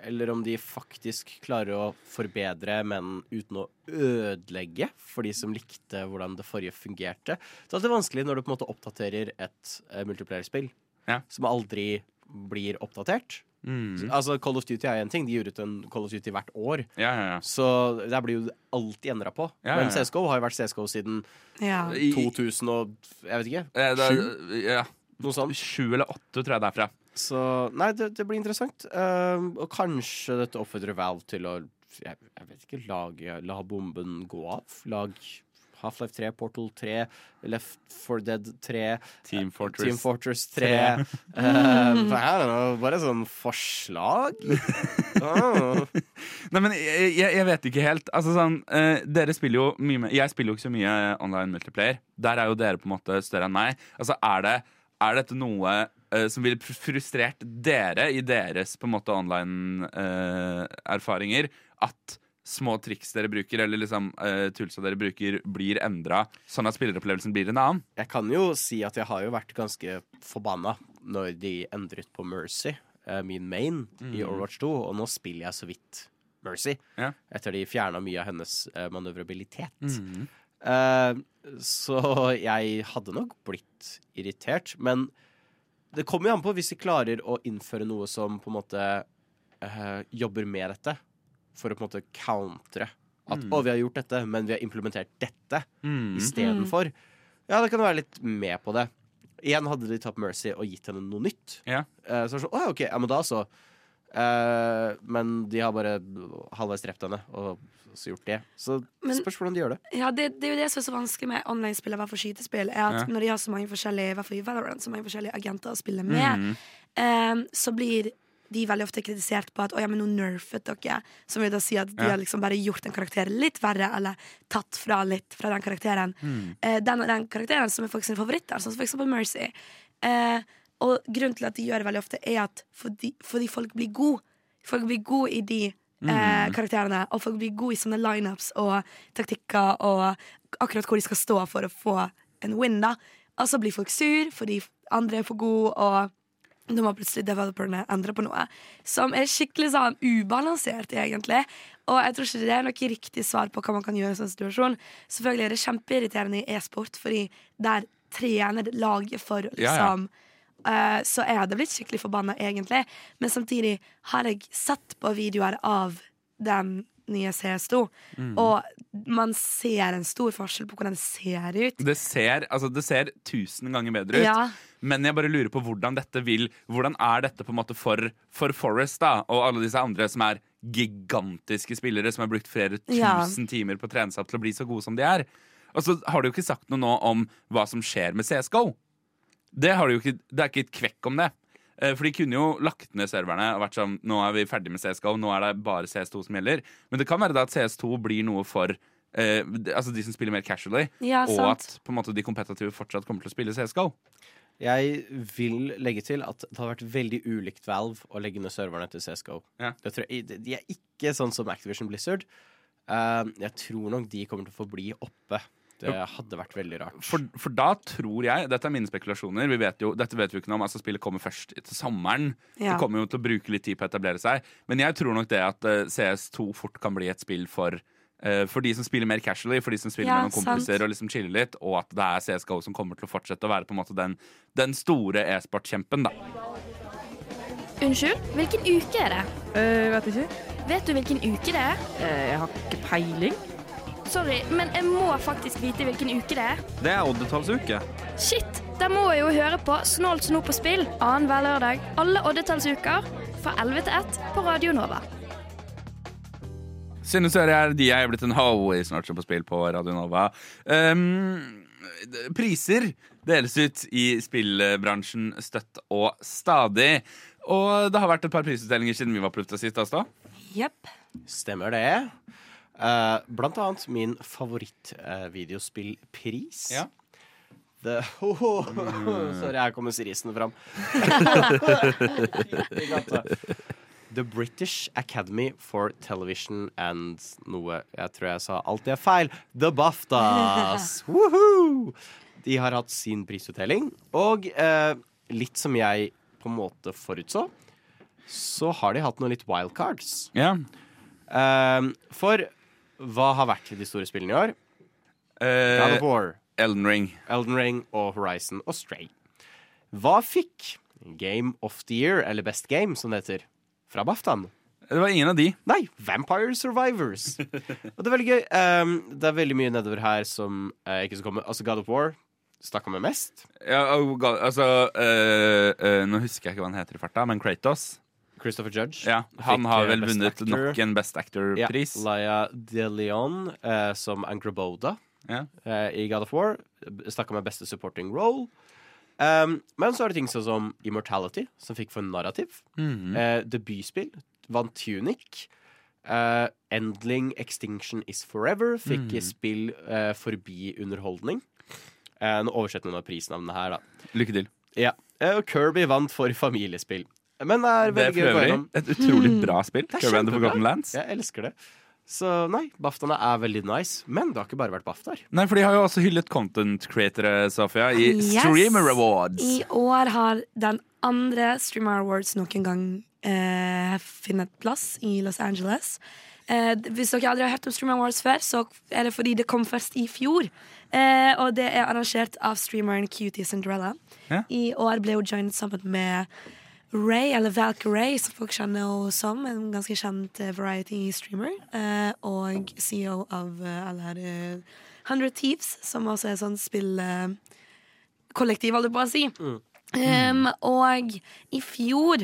eller om de faktisk klarer å forbedre, men uten å ødelegge for de som likte hvordan det forrige fungerte. Så det er vanskelig når du på en måte oppdaterer et uh, multiplayer-spill Ja. som aldri blir oppdatert. Mm. Altså Call of Duty er en ting, de gir ut en Call of Duty hvert år. Ja, ja, ja. Så der blir jo alltid endra på. Ja, ja, Men. CSGO har jo vært CSGO siden Ja. 2000 og Jeg vet ikke. Eh? Ja, Noe sånt. sju eller åtte, tror jeg derfra. Så nei, det, det blir interessant. Um, og kanskje dette oppfordrer Valve til å jeg, jeg vet ikke, lage, la bomben gå av. Lag Half-Life 3, Portal 3, Left 4 Dead 3, Team Fortress. Team Fortress 3. Um, I don't know, bare sånn forslag. Ah. Nei, men jeg, jeg, vet ikke helt. Altså sånn, uh, Dere spiller jo mye med Jeg spiller jo ikke så mye online multiplayer. Der er jo dere på en måte større enn meg. Altså, Er, det, er dette noe eh, som ville fr- frustrert dere i deres på en måte online-erfaringer? at små triks dere bruker, eller liksom uh, tulsa dere bruker, blir endra, sånn at spilleropplevelsen blir en annen? Jeg kan jo si at jeg har jo vært ganske forbanna når de endret på Mercy, uh, min main, i Overwatch 2, og nå spiller jeg så vidt Mercy. Ja. Etter de fjerna mye av hennes uh, manøvrabilitet. Mm. Uh, så jeg hadde nok blitt irritert, men det kommer jo an på hvis de klarer å innføre noe som på en måte eh, jobber med dette, for å på en måte countre. At Mm. 'å, vi har gjort dette, men vi har implementert dette' Mm. istedenfor. Ja, det kan være litt med på det. Igjen hadde de tatt Mercy og gitt henne noe nytt. Ja. Eh, så var det sånn, å ok, ja, men da så. Eh, men de har bare halvveis drept henne og så gjort det. Så Men- spørs hvordan de gjør det. Ja, det, det er jo det som er så vanskelig med online-spill, i hvert fall skytespill, er at Ja. når de har så mange forskjellige, i hvert fall Valorant, så mange forskjellige agenter å spille med, mm. uh, så blir de veldig ofte kritisert på at å ja, men nå nerfet dere. Som vil da si at de Ja. har liksom bare gjort en karakter litt verre, eller tatt fra litt fra den karakteren. Mm. Uh, den, den karakteren som er folk sine favoritter, sånn som for eksempel Mercy. Eh, og grunnen til at de gjør det veldig ofte, er at fordi, fordi folk blir gode. Folk blir gode i de eh, karakterene, og folk blir gode i sånne lineups og taktikker og akkurat hvor de skal stå for å få en win, da. Og så blir folk sur fordi andre er for gode, og da må plutselig developerne endre på noe. Som er skikkelig sånn ubalansert, egentlig. Og jeg tror ikke det er noe riktig svar på hva man kan gjøre i en sånn situasjon. Selvfølgelig er det kjempeirriterende i e-sport, fordi der trener laget for liksom Ja, ja. Eh, Så jeg hadde blitt skikkelig forbanna, egentlig. Men samtidig har jeg sett på videoer av den nye CS2, Mm. og man ser en stor forskjell på hvordan det ser ut. Det ser, altså, det ser tusen ganger bedre ut. Ja. Men jeg bare lurer på hvordan dette vil Hvordan er dette på en måte for, for Forest da og alle disse andre som er gigantiske spillere som har brukt flere Ja. tusen timer på å trene seg opp til å bli så gode som de er. Og så har du jo ikke sagt noe nå om hva som skjer med CSGO. Det, jo ikke, det er ikke et kvekk om det. Eh, For de kunne jo lagt ned serverne og vært sånn Nå er vi ferdig med CSGO, nå er det bare CS2 som gjelder. Men det kan være da at CS2 blir noe for eh, de- altså de som spiller mer casually, Ja, og sant. at på en måte de kompetitive fortsatt kommer til å spille CSGO. Jeg vil legge til at det har vært veldig ulikt Valve å legge ned serverne til CSGO. Ja. Det tror jeg, de er ikke sånn som Activision Blizzard. Uh, jeg tror nok de kommer til å forbli oppe. Det hadde vært veldig rart. For, for da tror jeg Dette er mine spekulasjoner. Vi vet jo, dette vet vi ikke noe om. Altså Spillet kommer først til sommeren. Ja. Det kommer jo til å bruke litt tid på å etablere seg. Men jeg tror nok det at eh, CS2 fort kan bli et spill for eh, for de som spiller mer casually, for de som spiller Ja, med noen kompiser sant. og liksom chiller litt, og at det er CSGO som kommer til å fortsette å være på en måte den, den store e-sportkjempen, da. Unnskyld, hvilken uke er det? Uh, vet ikke. Vet du hvilken uke det er? Uh, jeg har ikke peiling. Sorry, men jeg må faktisk vite hvilken uke det er. Det er oddetallsuke. Shit, da må jeg jo høre på Snålt snop på spill annenhver lørdag alle oddetallsuker fra 11 til 1 på Radio Nova. Synne Søre er de er blitt en ho i Snart som på spill på Radio Nova. Um, priser deles ut i spillbransjen støtt og stadig. Og det har vært et par prisutdelinger siden vi var på lufta sist. Asta. Jepp. Stemmer det. Eh, blant annet min favorittvideospillpris. Ja. The, Sorry, her kommer sirisen fram. The British Academy for Television and noe Jeg tror jeg sa alt det er feil. The BAFTAs. Woohoo! De har hatt sin prisutdeling, og eh, litt som jeg på en måte forutså. så har de hatt noen litt wildcards. Ja. Um, for hva har vært de store spillene i år? God Eh, of War, Elden Ring. Elden Ring og Horizon og Stray. Hva fikk Game of the Year, eller Best Game, som det heter, fra Baftan? Det var ingen av de. Nei, Vampire Survivors. og det er veldig gøy. Um, det er veldig mye nedover her som uh, ikke skal komme. Altså God of War snakka med mest. Ja, ga- altså uh, uh, Nå husker jeg ikke hva han heter i farta, men Kratos. Christopher Judge. Ja, Han har eh, vel vunnet Actor. nok en Best Actor-pris. Laia De Leon eh, som Angraboda Ja. eh, i God of War. Snakka med beste supporting role. Um, men så er det ting sånn som Immortality, som fikk for narrativ. Mhm. Eh, debutspill vant Tunic. Uh, Endling Extinction Is Forever fikk Mm. spill uh, forbi underholdning. Uh, nå oversetter noen av prisnavnene her, da. Lykke til. Ja. Uh, Kirby vant for familiespill. Men det er Det er veldig for gøy å gå øvrig gjennom. et utrolig bra spill. Det er and the. Forgotten Lands. Jeg elsker det. Så nei, BAFTAene er veldig nice. Men det har ikke bare vært BAFTAer. Nei, for de har jo også hyllet content createre, Sofia, i Yes. Streamer Awards. I år har den andre Streamer Awards noen gang eh, funnet plass i Los Angeles. Eh, hvis dere aldri har hørt om Streamer Awards før, så er det fordi det kom først i fjor. Eh, og det er arrangert av streameren Cutie Cinderella. Ja. I år ble hun joinet sammen med Ray, eller Valkyrie, som folk kjenner henne som. En ganske kjent eh, variety-streamer. Eh, og CEO av alle her eh, 100 Thieves, som også er sånn spillkollektiv, holdt jeg på å si. Um, og i fjor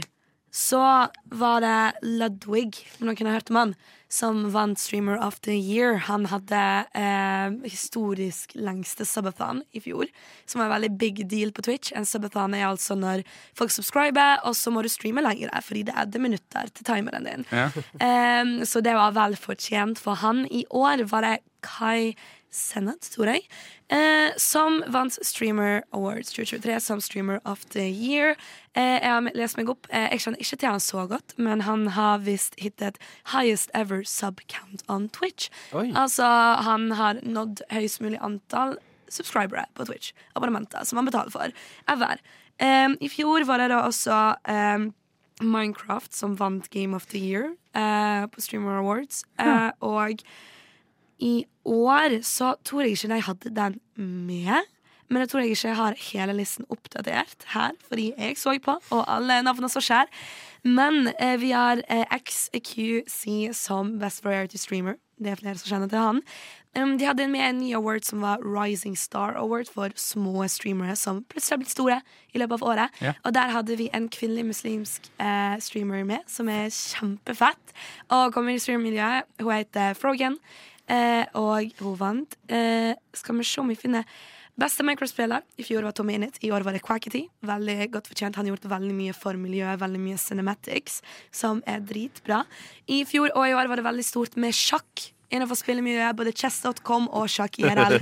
så var det Ludwig, om noen har hørt om han, som vant Streamer of the Year. Han hadde eh, historisk lengste subathon i fjor, som var en veldig big deal på Twitch. En subathon er altså når folk subscriber, og så må du streame lenger, fordi det er det minutter til timeren din. Ja. Eh, så det var vel fortjent for han. I år var det Kai Sennett, tror jeg, eh, som vant Streamer Awards 2023 som Streamer of the Year. Eh, jeg har lest meg opp. Eh, jeg kjenner ikke til han så godt, men han har visst hittet highest ever sub count on Twitch. Oi. Altså, han har nådd høyest mulig antall subscribere på Twitch. Abonnementer som han betaler for. Ever. I fjor var det da også Minecraft som vant Game of the Year eh, på Streamer Awards. Eh, og i år så tror jeg ikke de hadde den med. Men jeg tror jeg ikke jeg har hele listen oppdatert her, fordi jeg så på, og alle navnene så skjer. Men eh, vi har eh, XQC som Best Variety Streamer. Det er flere som kjenner til han. Um, de hadde med en ny award som var Rising Star Award for små streamere som plutselig har blitt store i løpet av året. Ja. Og der hadde vi en kvinnelig muslimsk eh, streamer med, som er kjempefett. Og kommer i streamermiljøet. Hun heter Frogan, og hun vant. Eh, skal vi se om vi finner Beste Minecraft-spiller i fjor var Tommy Innit. I år var det Quackity. Veldig godt fortjent. Han har gjort veldig mye for miljøet, veldig mye cinematics, som er dritbra. I fjor og i år var det veldig stort med sjakk. Innenfor spillemiljøet, både chess.com og sjakk IRL.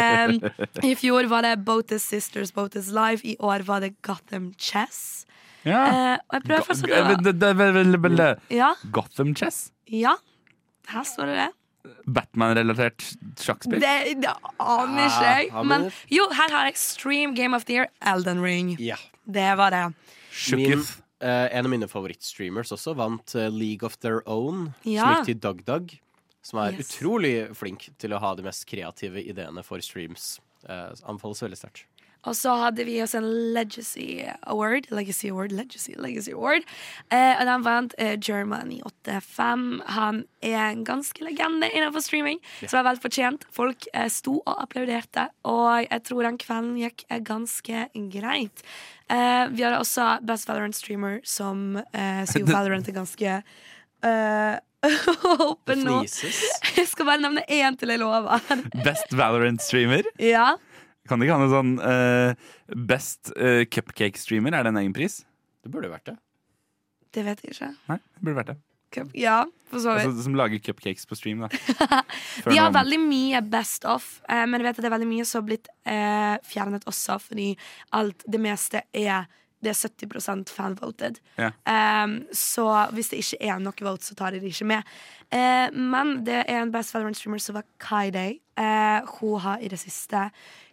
um, I fjor var det Botus Sisters, Botus Live. I år var det Gotham Chess. Ja. Uh, og jeg prøver fortsatt å Gotham Chess? ja. Her står det det. Batman-relatert sjakkspill? Det, det aner ikke jeg. Ah, Men men- jo, her har jeg Stream Game of the Year, Elden Ring. Ja. Det var det. Min, eh, en av mine favorittstreamers også vant eh, League of Their Own, som Ja. gikk til DugDug. Som er Yes. utrolig flink til å ha de mest kreative ideene for streams. Eh, anbefales veldig sterkt. Og så hadde vi oss en Legacy Award. Legacy Award, Legacy, Legacy Award. Eh, og den vant eh, Germany85. Han er en ganske legende innenfor streaming, så det var vel fortjent. Folk eh, sto og applauderte, og jeg tror den kvelden gikk eh, ganske greit. Eh, vi hadde også Best Valorant Streamer, som eh, jo Valorant er ganske eh, Oppe Det nå. Jeg skal bare nevne én til jeg lover. Best Valorant-streamer? ja. Kan det ikke ha noe sånn eh, Best eh, cupcake-streamer? Er det en egen pris? Det burde vært det. Det vet jeg ikke. Nei, det burde vært det. Cup- Ja, for så vidt. Altså, som lager cupcakes på stream, da. De har veldig mye best off, eh, men jeg vet at det er veldig mye som har blitt eh, fjernet også, fordi alt, det meste er det er 70 fan-voted. Ja. Um, så hvis det ikke er nok votes, så tar de det ikke med. Uh, men det er en Best Valorant streamer som var Kaiday. Uh, hun har i det siste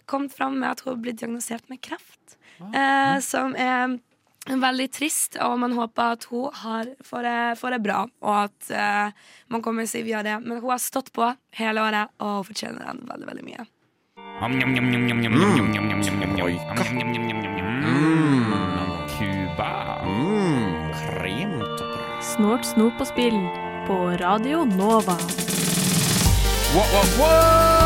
kommet fram med at hun har blitt diagnosert med kreft. Eh, som er veldig trist, og man håper at hun har, får, det, får det bra, og at eh, man kommer seg via det. Men hun har stått på hele året, og hun fortjener den veldig, veldig mye. Cuba. Snort, snop og spill på Radio Nova. What, what, what?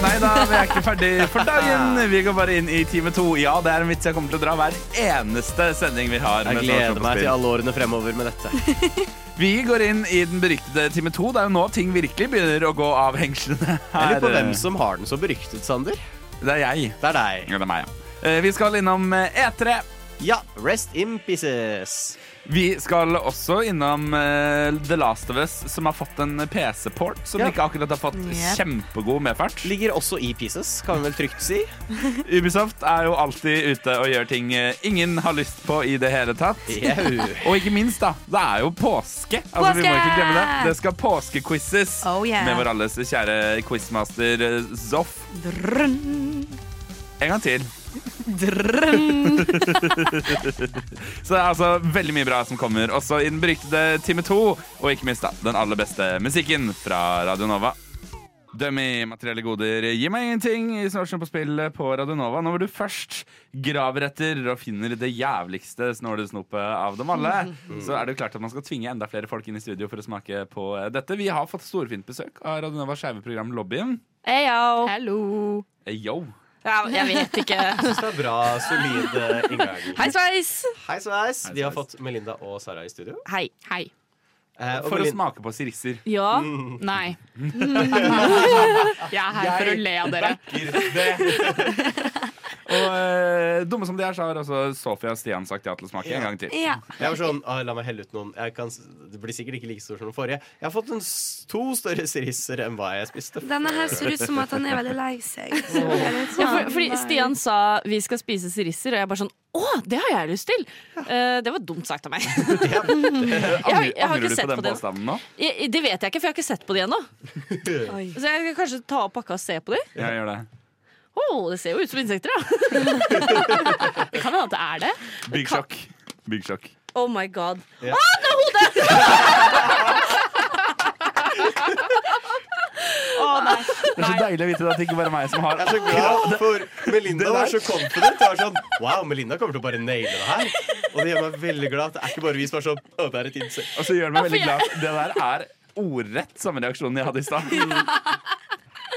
Nei da, vi er ikke ferdig for dagen. Vi går bare inn i time to. Ja, det er en vits jeg kommer til å dra hver eneste sending vi har. Jeg gleder meg til alle årene fremover med dette. Vi går inn i den beryktede time to. Det er jo nå ting virkelig begynner å gå av hengslene. Her. Eller på hvem som har den så beryktet, Sander. Det er jeg. Det er deg. Ja, det er meg, ja. Eh, Vi skal innom eh, E3. Ja, rest in pieces. Vi skal også innom uh, The Last of Us, som har fått en PC-port som Ja. ikke akkurat har fått Yep. kjempegod medfart. Ligger også i pieces, kan vi vel trygt si. Ubisoft er jo alltid ute og gjør ting eh, ingen har lyst på i det hele tatt. Og ikke minst, da. Det er jo påske. Altså, vi må ikke glemme Det Det skal påskequizzes Oh yeah. med vår alles kjære quizmaster eh, Zoff. Drønn, En gang til. Så det er altså veldig mye bra som kommer. Også i den beryktede time to. Og ikke minst da, den aller beste musikken fra Radio Nova. Dummy materielle goder gi meg ingenting i Snålsnø på spill på Radio Nova. hvor du først graver etter og finner det jævligste snålesnopet av dem alle, så er det jo klart at man skal tvinge enda flere folk inn i studio for å smake på dette. Vi har fått storfint besøk av Radio Novas skeive program Lobbyen. Heyo. Hello. Hey, Yo. Ja, jeg vet ikke. Jeg synes det er bra, solid eh, inngang. Hei sveis. Hei sveis. Vi har fått Melinda og Sara i studio. Hei. Hei. Eh, for For å smake på sirisser. Ja. Nei. Jeg er her for å le av dere. Og eh, dumme som de er, så har også Sofia og Stian sagt ja til å smake en gang til. Ja. Jeg var sånn, ah, La meg helle ut noen. Jeg kan, s- det blir sikkert ikke like stor som den forrige. Jeg har fått en s- to større sirisser enn hva jeg spiste. Denne her ser ut som at han er veldig lei seg. Så er litt Ja, for, sånn, fordi nei. Stian sa vi skal spise sirisser, og jeg bare sånn Å, det har jeg lyst til! Eh, det var dumt sagt av meg. Angrer, jeg har ikke angrer du sett på den det. påstanden nå? Jeg, det vet jeg ikke, for jeg har ikke sett på de ennå. Oi. Så jeg skal kanskje ta opp pakka og se på de. Ja, gjør det. Å, det ser jo ut som insekter, da. Det kan hende at det er det. Big shock. Big shock. Oh my god. Å, yeah. ah, det er hodet! Å nei. Det er så deilig å vite at det ikke bare er meg som har Jeg er så glad for Melinda var så confident. Jeg var sånn, wow, Melinda kommer til å bare naile det her. Og det gjør meg veldig glad. Det er ikke bare vi som er sånn Å, det er et insekt. Og så gjør det meg veldig glad. Det der er ordrett samme reaksjonen jeg hadde i stad.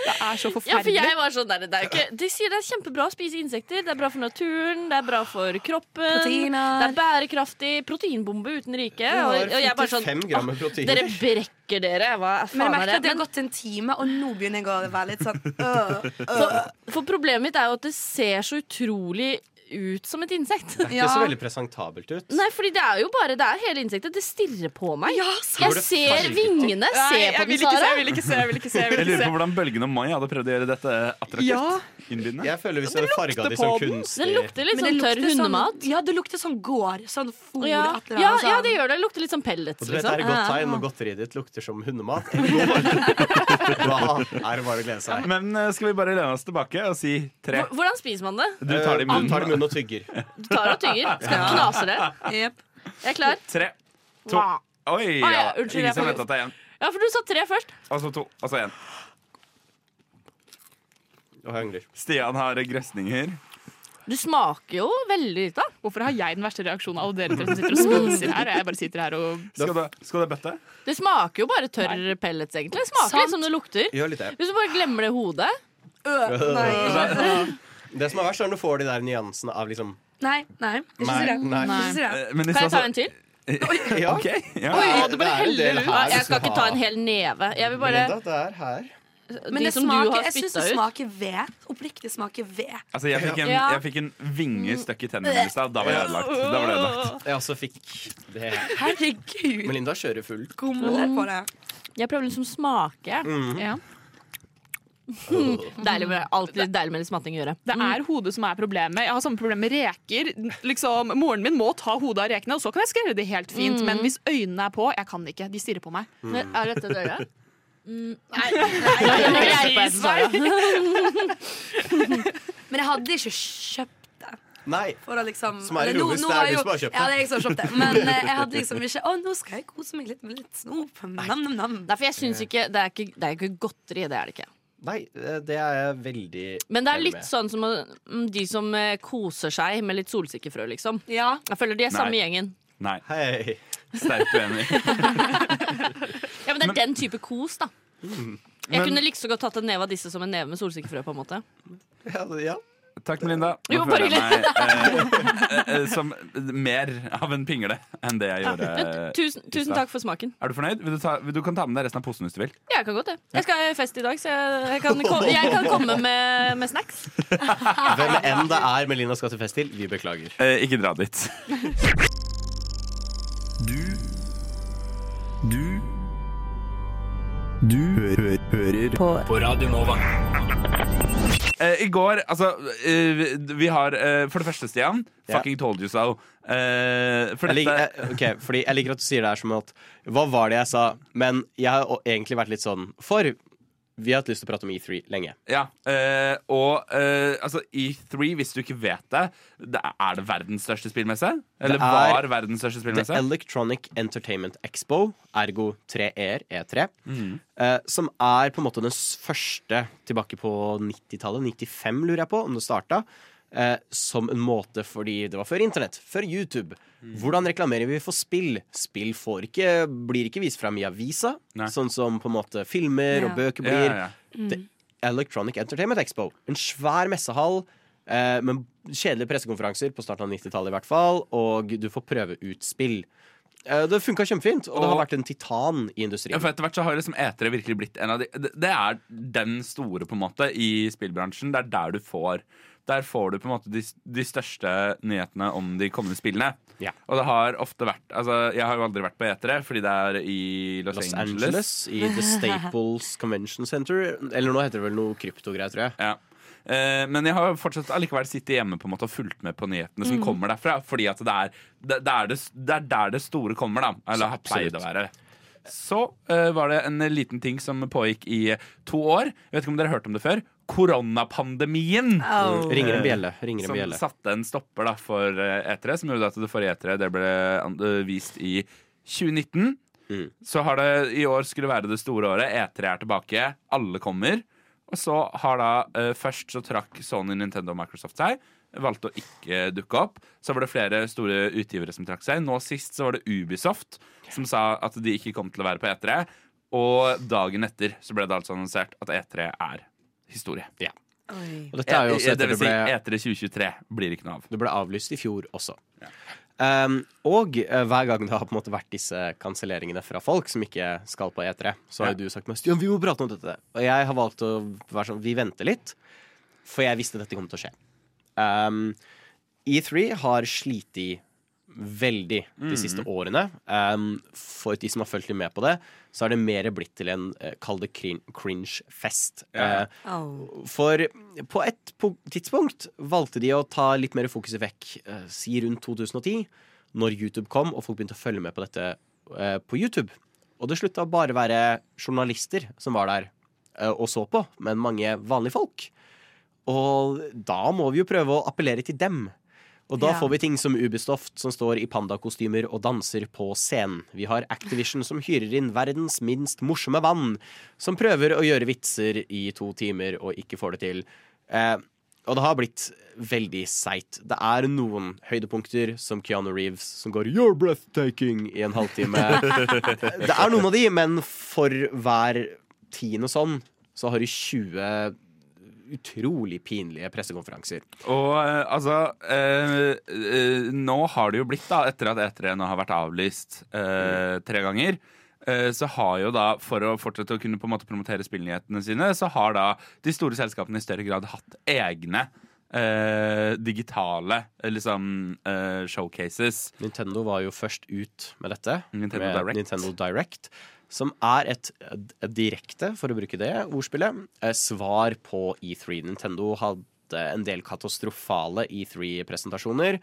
Det er så Ja, for forferdelig. jeg var sånn der, det er ikke, De sier det er kjempebra å spise insekter. Det er bra for naturen, det er bra for kroppen. Proteiner. Det er bærekraftig. Proteinbombe uten rike. Og, og jeg bare sånn 55 gram med «Åh, proteiner. Dere brekker dere. Hva Men jeg er merker det? at det har gått en time, og nå begynner jeg å være litt sånn øh, for, for problemet mitt er jo at det ser så utrolig ut som et insekt. Det er ikke så veldig presentabelt ut. Nei, fordi det er jo bare Det er hele insektet. Det stirrer på meg. Ja, jeg ser vingene. Nei, Se jeg på den, Sara. jeg vil ikke se. Jeg vil ikke se, jeg vil Jeg lurer på hvordan Bølgen og Mai hadde prøvd å gjøre dette attraktivt. Ja. Jeg føler hvis vi hadde farga de på sånn den. kunstig Den lukter litt sånn tørr hundemat. Sånn, ja, det lukter sånn gård. Sånn fôr. Ja, ja, ja, sånn. det gjør det. Det lukter litt som pellets, Og du vet det er liksom. et godt tegn når godteriet ditt lukter som hundemat. Da er det bare å glede seg. Men eh, skal vi bare lene oss tilbake og si tre? Hvordan spiser man det? Du tar det Eh, Du tar det i munnen. Og tygger. Du tar og tygger. Skal knaser det. Yep. Jeg er klar. Tre, to Oi, Ah, ja. ja, unnskyld, Ingen som vet at det er én. Ja, for du sa tre først. Og så to, og så én. Og jeg angrer. Stian har grøsninger. Du smaker jo veldig lite. Hvorfor har jeg den verste reaksjonen av dere tre som sitter og spiser her? Jeg bare sitter her og Skal du, skal du bøtte? Det smaker jo bare tørr pellets, egentlig. Det smaker Sant. litt som det lukter. Gjør litt det. Hvis du bare glemmer det hodet Nei. Det som er verst, er når du får de der nyansene av liksom Nei, nei. Ikke Nei, si det. nei. Eh, Men Kan jeg ta en til? Ja. OK. Ja. Oi, bare det en heller ut. her Jeg skal ikke ta en hel neve. Jeg vil bare Linda, det er her. Men De det som du smaker, har jeg syns spytta det ut. smaker ved. Oppriktig smaker ved. Altså, jeg fikk en, Ja. jeg fikk en vinge støkk i tennene i stad. Da var jeg ødelagt. Da var det ødelagt. Jeg også fikk det. Herregud. Melinda kjører fullt. På det. Jeg prøver liksom å smake. Mm. ja. Deilig med, alltid deilig med litt smatting å gjøre. Det er hodet som er problemet. Jeg har samme problem med reker. Liksom, Moren min må ta hodet av rekene, og så kan jeg skrelle det helt fint. Men hvis øynene er på, jeg kan ikke. De stirrer på meg. Men Er dette et øre? Mm, nei. Men jeg hadde ikke kjøpt det. Nei. For å liksom Som er ironisk, det er du som har kjøpt det. Ja, det er jeg som har kjøpt det. Men eh, jeg hadde liksom ikke Å, nå skal jeg kose meg litt med litt snop. Nam, nam, nam. Nei, for jeg syns ikke det, er ikke det er ikke godteri, det er det ikke. Nei, eh, det er jeg veldig Men det er litt med. sånn som mm, de som eh, koser seg med litt solsikkefrø, liksom. Ja. Jeg føler de er samme Nei. gjengen. Nei. Hei. Sterkt uenig. Ja, men det er den type kos, da. Mm. Jeg Men- kunne like så godt tatt en neve av disse som en neve med solsikkefrø. på en måte Ja, ja. Takk, Melinda. Nå Jo, føler jeg meg eh, eh, som mer av en pingle enn det jeg gjorde. Men, tusen, tusen takk for smaken. Er du fornøyd? Vil du, ta, du kan ta med deg resten av posen hvis du vil. Ja, jeg kan godt det. Jeg skal ha fest i dag, så jeg, kan, jeg kan komme med, med snacks. Hvem enn det er Melina skal til fest til, vi beklager. Eh, ikke dra dit. Du Du Du hø hører på. på Radio Nova. Eh, I går, altså uh, vi- har uh, for det første, Stian, Ja. fucking told you so. For Jeg liker, jeg, ok, fordi jeg liker at du sier det her som at Hva var det jeg sa? Men jeg har egentlig vært litt sånn For vi har hatt lyst til å prate om E3 lenge. Ja, øh, og øh, altså E3, hvis du ikke vet det, det Er det verdens største spillmesse? Eller Det er var verdens største The spillmesse? Electronic Entertainment Expo, ergo 3ER, E3, Mm. Øh, som er på en måte den første tilbake på 90-tallet, 95 lurer jeg på, om det starta, eh, som en måte fordi det var før internett, før YouTube. Mm. Hvordan reklamerer vi for spill? Spill får ikke, blir ikke vist fram i avisa, Nei. sånn som på en måte filmer Ja. og bøker Ja, blir. ja, ja. The Electronic Entertainment Expo. En svær messehall eh, med kjedelige pressekonferanser på starten av 90-tallet i hvert fall, og du får prøve ut spill. Eh, det funka kjempefint, og det har vært en titan i industrien. Ja, for Etter hvert så har liksom E3 virkelig blitt en av de Det er den store på en måte i spillbransjen. Det er der du får Der får du på en måte de, de største nyhetene om de kommende spillene. Ja. Og det har ofte vært Altså, Jeg har jo aldri vært på E3 fordi det er i Los, Los Angeles. Angeles, i The Staples Convention Center. Eller nå heter det vel noe kryptogreier, tror jeg. Ja. Eh, men jeg har fortsatt allikevel sittet hjemme på en måte og fulgt med på nyhetene som kommer derfra. Fordi at det er, det, er det, det er der det store kommer, da. Eller har pleid å være. Så eh, var det en liten ting som pågikk i to år. Jeg vet ikke om dere har hørt om det før. Koronapandemien. Oh. Ringer en bjelle. Ringer en Som bjelle. satte en stopper da for eh, E3, som gjorde at det forrige E3 det ble eh, vist i 2019. Mm. Så har det i år skulle være det store året. E3 er tilbake. Alle kommer. Og så har da uh, Først så trakk Sony, Nintendo og Microsoft seg. Valgte å ikke dukke opp. Så var det flere store utgivere som trakk seg. Nå sist så var det Ubisoft som sa at de ikke kom til å være på E3. Og dagen etter så ble det altså annonsert at E3 er historie. Ja. Og dette er jo også Eh, etter det vil det si, E3 2023 blir ikke noe av. Det ble avlyst i fjor også. Um, og uh, hver gang det har på en måte vært disse kanselleringene fra folk som ikke skal på E3, så har jo du sagt meg Stian, vi må prate om dette. Og jeg har valgt å være sånn Vi venter litt, for jeg visste dette kom til å skje. Um, E3 har slitt veldig de siste årene. Um, for de som har fulgt litt med på det, så har det mer blitt til en uh, kall det crin- cringe-fest. Ja. Uh, Oh. for på et po- tidspunkt valgte de å ta litt mer fokuset vekk, Uh, si rundt 2010, når YouTube kom og folk begynte å følge med på dette på YouTube. Og det slutta å bare være journalister som var der og så på, men mange vanlige folk. Og da må vi jo prøve å appellere til dem. Og da Ja. får vi ting som Ubisoft, som står i pandakostymer og danser på scenen. Vi har Activision, som hyrer inn verdens minst morsomme vann, som prøver å gjøre vitser i to timer og ikke får det til. Eh, og det har blitt veldig seigt. Det er noen høydepunkter, som Keanu Reeves, som går 'you're breathtaking' i en halvtime. det er noen av de, men for hver tiende sånn, så har du 20 utrolig pinlige pressekonferanser. Og eh, altså eh, eh, Nå har det jo blitt, da etter at E3 nå har vært avlyst eh, tre ganger, eh, så har jo da, for å fortsette å kunne på en måte promotere spillnyhetene sine, så har da de store selskapene i større grad hatt egne eh, digitale liksom eh, showcases. Nintendo var jo først ut med dette. Nintendo med Direct. Nintendo Direct. Som er et, et direkte, for å bruke det ordspillet, eh, svar på E3. Nintendo hadde en del katastrofale E3-presentasjoner.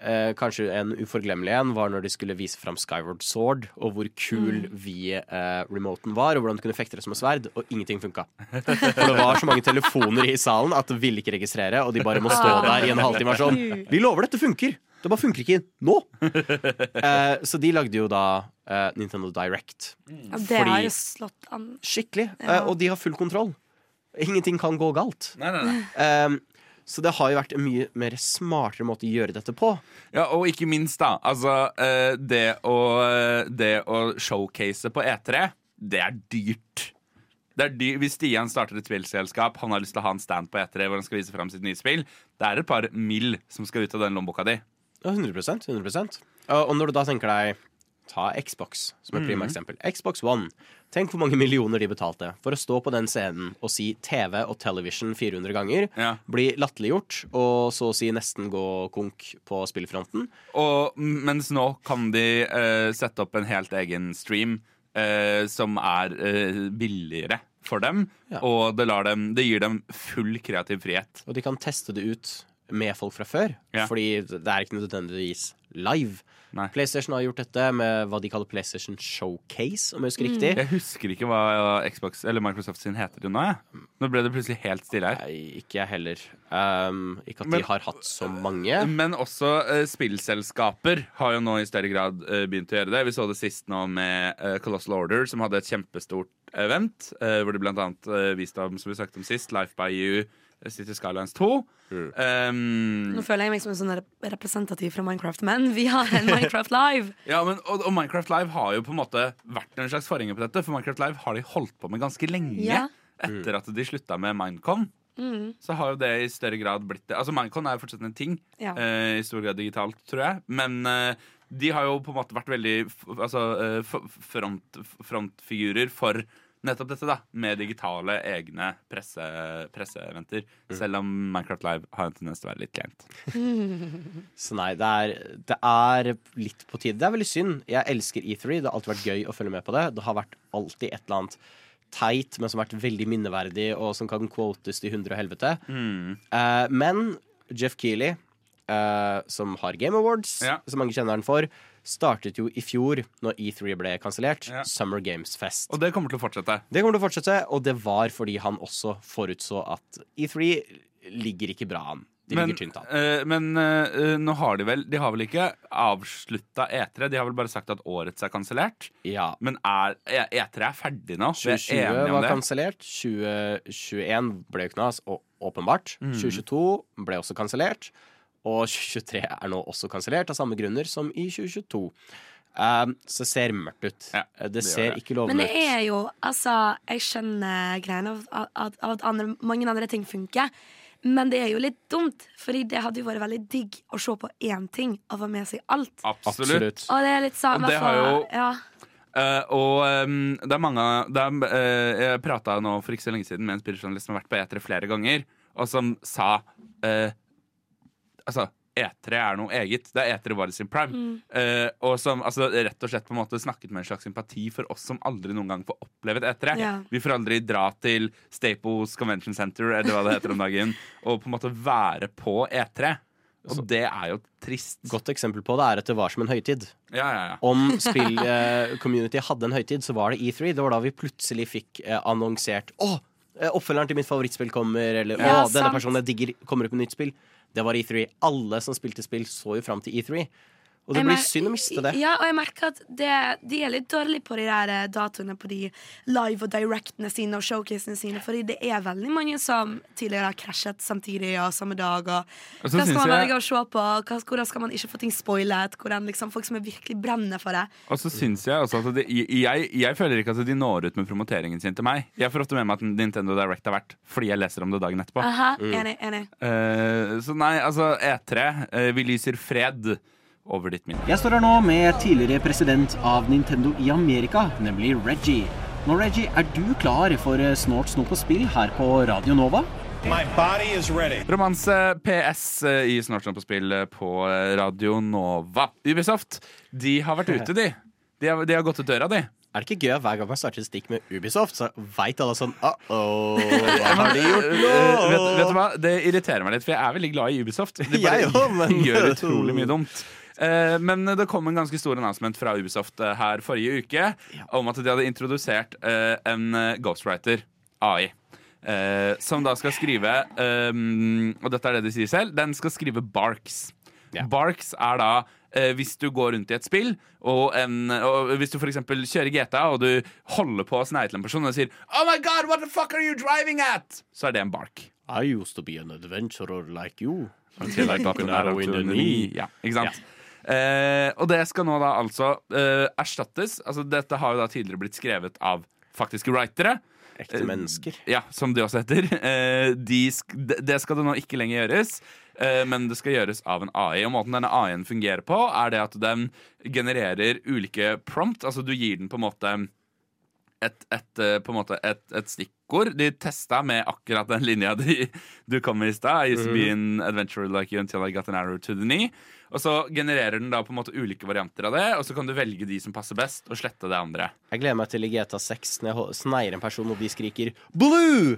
Eh, kanskje en uforglemmelig en var når de skulle vise fram Skyward Sword, og hvor kul vi-remoten var, og hvordan du kunne fekte det som et sverd, og ingenting funka. For det var så mange telefoner i salen at det ville ikke registrere, og de bare må stå der i en halvtime og sånn Vi lover dette funker! Det bare funker ikke nå! Eh, så de lagde jo da eh, Nintendo Direct. Ja, det har jo slått an. Skikkelig. Ja. Eh, og de har full kontroll. Ingenting kan gå galt. Nei, nei, nei. Så det har jo vært en mye mer smartere måte å gjøre dette på. Ja, og ikke minst, da. Altså, eh, det å, eh, det å showcase på E3, det er dyrt. Det er dyrt. Hvis Stian starter et spillselskap, han har lyst til å ha en stand på E3 hvor han skal vise fram sitt nye spill, det er et par mill som skal ut av den lommeboka di. Ja, 100%, 100%. Og og når du da tenker deg Ta Xbox som et prima Mhm. eksempel. Xbox One. Tenk hvor mange millioner de betalte for å stå på den scenen og si TV og television 400 ganger. Ja. Bli latterliggjort og så å si nesten gå konk på spillfronten. Og mens nå kan de uh, sette opp en helt egen stream uh, som er uh, billigere for dem, Ja. og det, lar dem, det gir dem full kreativ frihet. Og de kan teste det ut med folk fra før. Ja. Fordi det er ikke nødvendigvis live. Nei. PlayStation har gjort dette med hva de kaller PlayStation Showcase, om jeg husker riktig. Jeg husker ikke hva Xbox eller Microsoft sin heter nå. Jeg. Nå ble det plutselig helt stille her. Nei, ikke jeg heller. Um, ikke at Men- de har hatt så mange. Men også uh, spillselskaper har jo nå i større grad uh, begynt å gjøre det. Vi så det sist nå med uh, Colossal Order, som hadde et kjempestort event. eh, hvor de blant annet uh, viste om, som vi snakket om sist, Life by You, eh, City Skylines 2. Um, Nå føler jeg meg som en sånn representativ fra Minecraft, men vi har en Minecraft Live. ja, men, og, og Minecraft Live har jo på en måte vært en slags forhenger på dette. For Minecraft Live har de holdt på med ganske lenge. Ja. Etter at de slutta med Minecon. Mm. Så har jo det i større grad blitt det. Altså Minecon er jo fortsatt en ting. Ja. uh, I stor grad digitalt, tror jeg. Men uh, de har jo på en måte vært veldig f altså, uh, f- front, frontfigurer for nettopp dette, da. Med digitale egne presse, presseeventer. Selv om Minecraft Live har en tendens til å være litt kleint. Så nei, det er, det er litt på tide. Det er veldig synd. Jeg elsker E3. Det har alltid vært gøy å følge med på det. Det har vært alltid et eller annet teit, men som har vært veldig minneverdig, og som kan quotes til hundre og helvete. Eh, men Jeff Keeley, uh, som har Game Awards, Ja. som mange kjenner han for, startet jo i fjor, når E3 ble kansellert, Ja. Summer Games Fest. Og det kommer til å fortsette. Det kommer til å fortsette, og det var fordi han også forutså at E3 ligger ikke bra an. De Men, ligger tynt an. eh, men uh, nå har de vel De har vel ikke avslutta E3? De har vel bare sagt at årets er kansellert? Ja. Men er, E- E3 er ferdig nå? Vi er 2020 enige var kansellert. 2021 ble jo knas, og åpenbart. Mm. 2022 ble også kansellert. Og 2023 er nå også kansellert, av samme grunner som i 2022. Um, så det ser mørkt ut. Ja, det, det ser det. ikke Men det er jo Altså, jeg skjønner greiene av, at, av at andre, mange andre ting funker. Men det er jo litt dumt, Fordi det hadde jo vært veldig digg å se på én ting og få med seg alt. Absolutt. Og det er litt sånn Og det har jo- ja. Uh, og um, det er mange det er, uh, Jeg prata nå for ikke så lenge siden med en spillerjournalist som har vært på E3 flere ganger, og som sa eh, Altså, E3 er noe eget. Det er E3 var i sin prime. Eh, og som altså, rett og slett på en måte snakket med en slags sympati for oss som aldri noen gang får oppleve et E3. Ja. Vi får aldri dra til Staples Convention Center eller hva det heter om dagen, og på en måte være på E3. Og det er jo trist. Godt eksempel på det er at det var som en høytid. Ja, ja, ja. Om spill-community hadde en høytid, så var det E3. Det var da vi plutselig fikk eh, annonsert Å, eh, oppfølgeren til mitt favorittspill kommer, eller Ja, Å, denne personen jeg digger, kommer opp med nytt spill. Det var E3. Alle som spilte spill, så jo fram til E3. Og det Jeg blir synd å miste det. Ja, og jeg merker at det, de er litt dårlige på de der eh, datoene på de live og directene sine og showcasene sine, fordi det er veldig mange som tidligere har krasjet samtidig og samme dag. Og hva skal man velge å se på? Hva, hvordan skal man ikke få ting spoilet? Hvordan liksom, folk som er virkelig brenner for det. Og så syns jeg også at det, jeg, jeg føler ikke at de når ut med promoteringen sin til meg. Jeg får ofte med meg at Nintendo Direct har vært fordi jeg leser om det dagen etterpå. Aha, Enig. enig Uh, så nei, altså E3. uh, vi lyser fred over ditt minne. Jeg står her nå med tidligere president av Nintendo i Amerika, nemlig Reggie. Nå, Reggie, er du klar for snålt Snort snop og spill her på Radio Nova? Romanse PS i i Snart på spill eh, på eh, Radio Nova. Ubisoft de har vært ute, de. De har, de har gått ut døra, de. Er det ikke gøy at hver gang man starter et stikk med Ubisoft, så veit alle sånn uh-oh, hva har de gjort nå? Eh, vet, vet du hva? Det irriterer meg litt, for jeg er veldig glad i Ubisoft. De bare Jeg også, men- gjør utrolig mye dumt. Eh, men det kom en ganske stor announcement fra Ubisoft eh, her forrige uke om at de hadde introdusert eh, en ghostwriter, AI. som da skal skrive Og dette er det de sier selv. Den skal skrive Barks. Barks er da eh, hvis du går rundt i et spill, og, en, og hvis du f.eks. kjører GTA, og du holder på å sneie til en person og sier Oh my god, what the fuck are you driving at? Så er det en bark. I used to be an adventurer like you. Until I got an arrow in the knee. Ja, ikke sant? Eh, og det skal nå da altså eh, erstattes. Altså, dette har jo da tidligere blitt skrevet av faktiske writere. Ekte mennesker. Ja, som de også heter. Eh, de sk det- skal det nå ikke lenger gjøres, eh, men det skal gjøres av en AI. Og måten denne AI-en fungerer på, er det at den genererer ulike prompt. Altså du gir den på en måte et, et, eh, på en måte et, et stikkord. De testa med akkurat den linja de, du kom med i stad. I used to be an adventure like you until I got an arrow to the knee. Og så genererer den da på en måte ulike varianter av det, og så kan du velge de som passer best, og slette det andre. Jeg gleder meg til i GTA 6 når jeg sneier en person og de skriker 'blue'!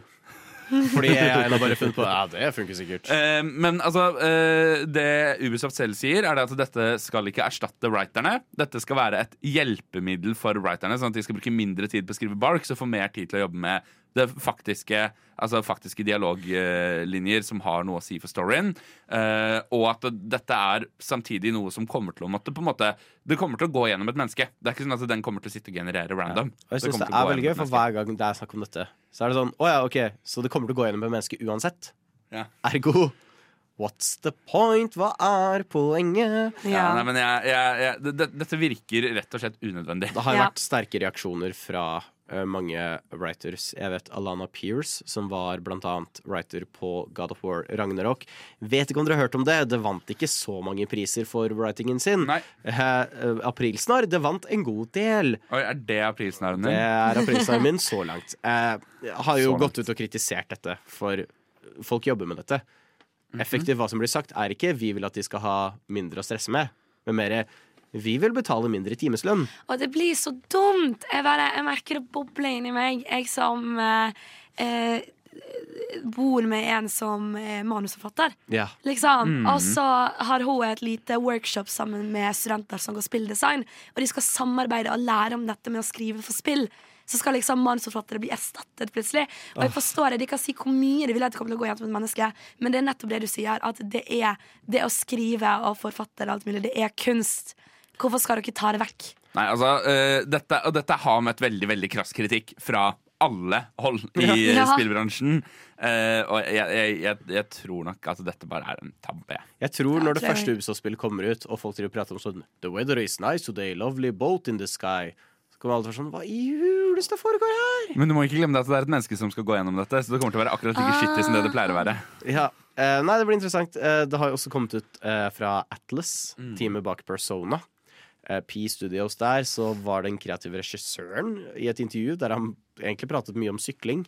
Fordi jeg har bare funnet på Ja, det funker sikkert. Eh, men altså, eh, det Ubisoft selv sier, er det at dette skal ikke erstatte writerne. Dette skal være et hjelpemiddel for writerne, sånn at de skal bruke mindre tid på å skrive bark, så få mer tid til å jobbe med det faktiske, altså faktiske dialoglinjer som har noe å si for storyen. Eh, og at dette er samtidig noe som kommer til å måtte på en måte Det kommer til å gå gjennom et menneske. Det er ikke sånn at den kommer til å sitte og generere random. Og jeg synes det, det er veldig gøy, for hver gang det er snakk om dette, så er det sånn Å ja, OK, så det kommer til å gå gjennom et menneske uansett. Ja. Ergo What's the point? Hva er poenget? Ja, nei, men jeg, jeg, jeg, det, det, dette virker rett og slett unødvendig. Det har jo Ja. vært sterke reaksjoner fra mange writers. Jeg vet Alana Pierce, som var annet writer på God of War Ragnarok. Vet ikke om dere har hørt om det. Det vant ikke så mange priser for writingen sin. Nei. Eh, eh, Aprilsnarr, det vant en god del. Oi, er det aprilsnarren Det er aprilsnarren min så langt. Eh, har jo langt. gått ut og kritisert dette, for folk jobber med dette. Mhm. Effektivt hva som blir sagt, er ikke 'vi vil at de skal ha mindre å stresse med', men mer 'vi vil betale mindre timeslønn'. Og det blir så dumt. Jeg, bare, jeg merker det boble inni meg. Jeg som eh, eh, bor med en som er manusforfatter. Ja. Liksom. Og så har hun et lite workshop sammen med studenter som går spilldesign. Og de skal samarbeide og lære om dette med å skrive for spill. Så skal liksom manusforfattere bli erstattet plutselig. Og jeg forstår det, De kan si hvor mye de vil at det kommer til å gå gjennom et menneske, men det er nettopp det du sier. At det er det å skrive og forfatte og alt mulig, det er kunst. Hvorfor skal dere ta det vekk? Nei, altså, uh, dette, og dette har møtt veldig veldig krass kritikk fra alle hold i Ja. spillbransjen. Uh, og jeg, jeg, jeg, jeg tror nok at dette bare er en tabbe. Jeg tror når det første Ubisoft-spillet kommer ut, og folk driver og prater om sånn The weather is nice today, lovely boat in the sky. Så kommer alle til å være sånn Hva i huleste foregår her? Men du må ikke glemme at det er et menneske som skal gå gjennom dette. Så det kommer til å være akkurat like skittig som det det pleier å være. Ja, eh, Nei, det blir interessant. Eh, det har jo også kommet ut eh, fra Atlas, Mm. teamet bak Persona. Eh, P Studios der, så var den kreative regissøren i et intervju der han egentlig pratet mye om sykling.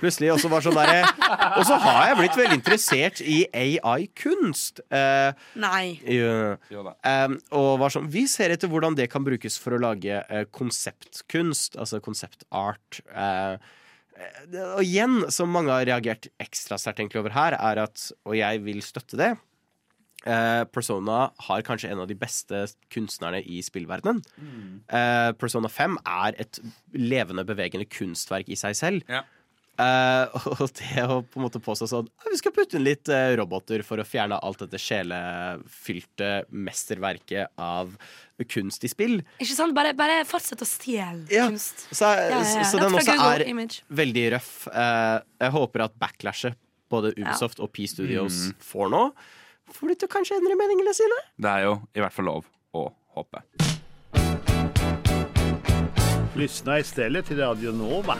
Plutselig også var sånn derre Og så har jeg blitt veldig interessert i AI-kunst. Eh, Nei. da. Um, og var sånn, Vi ser etter hvordan det kan brukes for å lage eh, konseptkunst, altså konseptart. Uh, og igjen, som mange har reagert ekstra sterkt over her, er at, og jeg vil støtte det eh, Persona har kanskje en av de beste kunstnerne i spillverdenen. Eh, Persona 5 er et levende, bevegende kunstverk i seg selv. Ja. Uh, og det å på en måte påstå sånn «Ja, Vi skal putte inn litt uh, roboter for å fjerne alt dette sjelefylte mesterverket av kunst i spill. Ikke sant? Bare, bare fortsett å stjele Ja. kunst. Så, Ja, ja, ja. så Dette den også Google er Image. veldig røff. Uh, jeg håper at backlashet både Ubisoft og P Studios får nå, får du til å kanskje endre meningene sine. Det er jo i hvert fall lov å håpe. Lyssna istället till Radio Nova.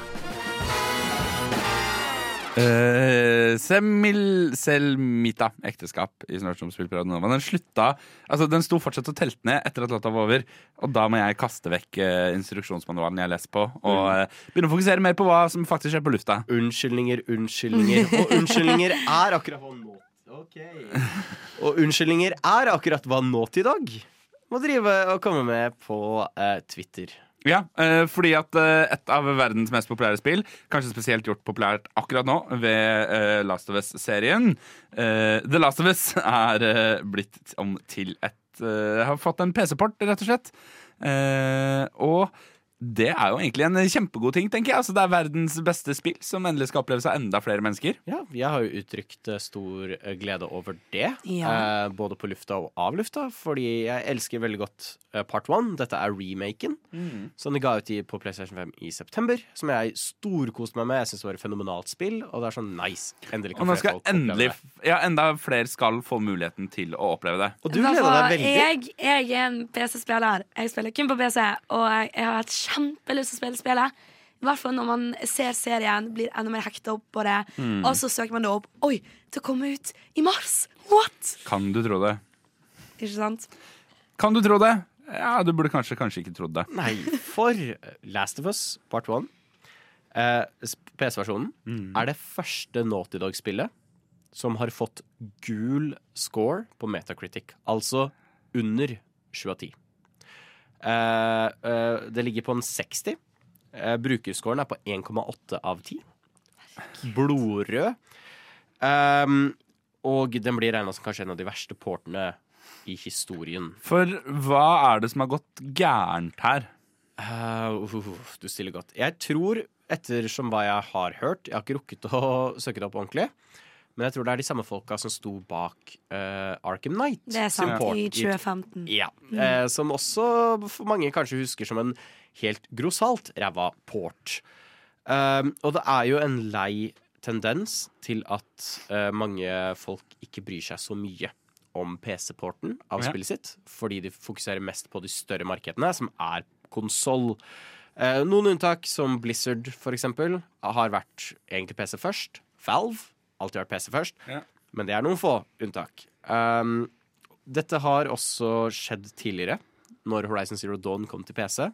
Uh, semil, Selmita, ekteskap i Snart som spill på Radio Nova. Den slutta Altså, den sto fortsatt og telte ned etter at låta var over. Og da må jeg kaste vekk uh, instruksjonsmanualen jeg leser på, og uh, begynne å fokusere mer på hva som faktisk skjer på lufta. Unnskyldninger, unnskyldninger og unnskyldninger er akkurat hva nå Ok. Og unnskyldninger er akkurat hva Naughty Dog må drive og komme med på eh, Twitter. Ja, eh, fordi at eh, et av verdens mest populære spill, kanskje spesielt gjort populært akkurat nå ved eh, Last of Us-serien, eh, The Last of Us er eh, blitt om til et eh, Har fått en PC-port, rett og slett. Eh, og det er jo egentlig en kjempegod ting, tenker jeg. Altså, det er verdens beste spill som endelig skal oppleves av enda flere mennesker. Ja, jeg har jo uttrykt eh, stor eh, glede over det. Ja. Eh, både på lufta og av lufta, fordi jeg elsker veldig godt eh, Part 1. Dette er remaken, som de ga ut i, på PlayStation 5 i september. Som jeg storkoste meg med. Jeg syns det var et fenomenalt spill, og det er sånn nice. Endelig Og kan nå skal folk oppleve det. Ja, enda flere skal få muligheten til å oppleve det. Og du gleder deg veldig. Jeg, jeg er en PC-spiller. Jeg spiller kun på PC, og jeg, jeg har hatt kjempelyst til å spille spillet. I hvert fall når man ser serien, blir enda mer hekta opp på det. Mm. Og så søker man det opp. Oi, det kommer ut i mars! What?! Kan du tro det? Ikke sant? Kan du tro det? Ja, du burde kanskje, kanskje ikke trodd det. Nei, for Last of Us Part 1, eh, PC-versjonen, er det første Naughty Dog-spillet som har fått gul score på Metacritic. Altså under 7 av 10. Eh, eh, det ligger på en 60. Eh, brukerscoren er på 1,8 av 10. Blodrød. Um, og den blir regna som kanskje en av de verste portene i historien. For hva er det som har gått gærent her? Uh, uh, du stiller godt. Jeg tror, ettersom hva jeg har hørt Jeg har ikke rukket å søke det opp ordentlig. Men jeg tror det er de samme folka som sto bak uh, Arkham Knight. Det er sant. Support I 2015. Ja. Eh, som også for mange kanskje husker som en helt grossalt ræva port. Um, og det er jo en lei tendens til at eh, mange folk ikke bryr seg så mye om PC-porten av Ja. spillet sitt, fordi de fokuserer mest på de større markedene, som er konsoll. Eh, noen unntak, som Blizzard eksempel, har vært egentlig PC først. Valve alltid vært PC først. Ja. Men det er noen få unntak. Um, dette har også skjedd tidligere, når Horizon Zero Dawn kom til PC.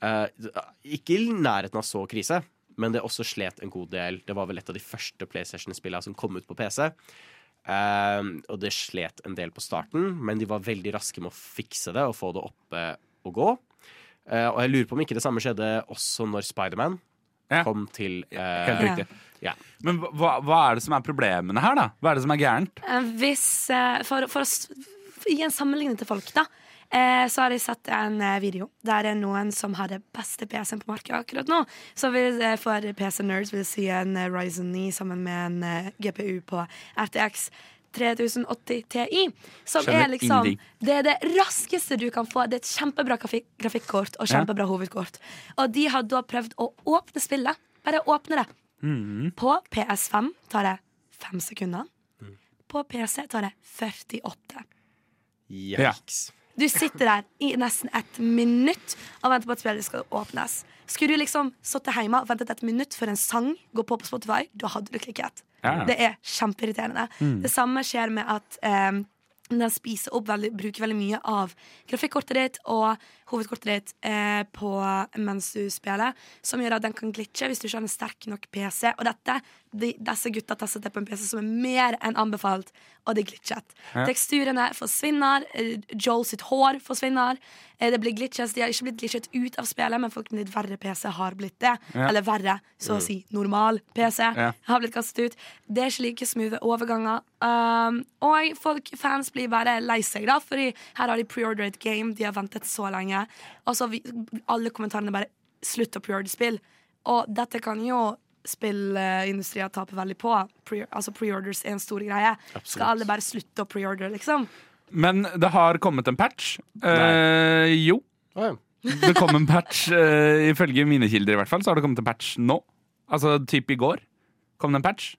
Eh, ikke i nærheten av så krise, men det også slet en god del. Det var vel et av de første PlayStation-spillene som kom ut på PC. Eh, og det slet en del på starten, men de var veldig raske med å fikse det og få det oppe og gå. Uh, og jeg lurer på om ikke det samme skjedde også når Spiderman Ja. kom til uh, Helt riktig. Ja. Men hva, hva er det som er problemene her, da? Hva er det som er gærent? Eh, Hvis, eh, for, for å gi en sammenligning til folk, da. eh, Så har jeg sett en video der det er noen som har det beste PC-en på markedet akkurat nå. Så vil, for PC-nerds vil jeg si en Ryzen 9 sammen med en GPU på RTX 3080 Ti. Som Skjønner er liksom ingenting. Det er det raskeste du kan få. Det er et kjempebra grafik grafikkort og kjempebra hovedkort. Og de har da prøvd å åpne spillet. Bare åpne det. Mhm. På PS5 tar det fem sekunder. På PC tar det 48. Yikes. Du sitter der i nesten et minutt og venter på at spillet skal åpnes. Skulle du liksom sittet hjemme og ventet et minutt før en sang går på på Spotify, da hadde du klikket. Ja. Det er kjempeirriterende. Mm. Det samme skjer med at eh, den spiser opp veldig, bruker veldig mye av grafikkortet ditt og hovedkortet ditt eh, på, mens du spiller, som gjør at den kan glitche hvis du ikke har en sterk nok PC. Og dette, de, disse gutta testet det på en PC som er mer enn anbefalt, og det glitchet. Ja. Teksturene forsvinner, eh, Joel sitt hår forsvinner. eh, Det blir glitches. De har ikke blitt glitchet ut av spillet, men folk med litt verre PC har blitt det. Ja. Eller verre, så å si normal PC Ja. har blitt kastet ut. Det er ikke like smooth overganger. Um, og folk, fans blir bare lei seg, da, Fordi her har de pre-order game, de har ventet så lenge. Og så vi, alle kommentarene bare 'slutt å pre-order spill'. Og dette kan jo spillindustrien tape veldig på. Pre altså Pre-orders er en stor greie. Skal alle bare slutte å pre-order, liksom? Men det har kommet en patch. Eh, jo. Oh, ja. Det kom en patch, eh, ifølge mine kilder i hvert fall, så har det kommet en patch nå. Altså typ i går kom det en patch.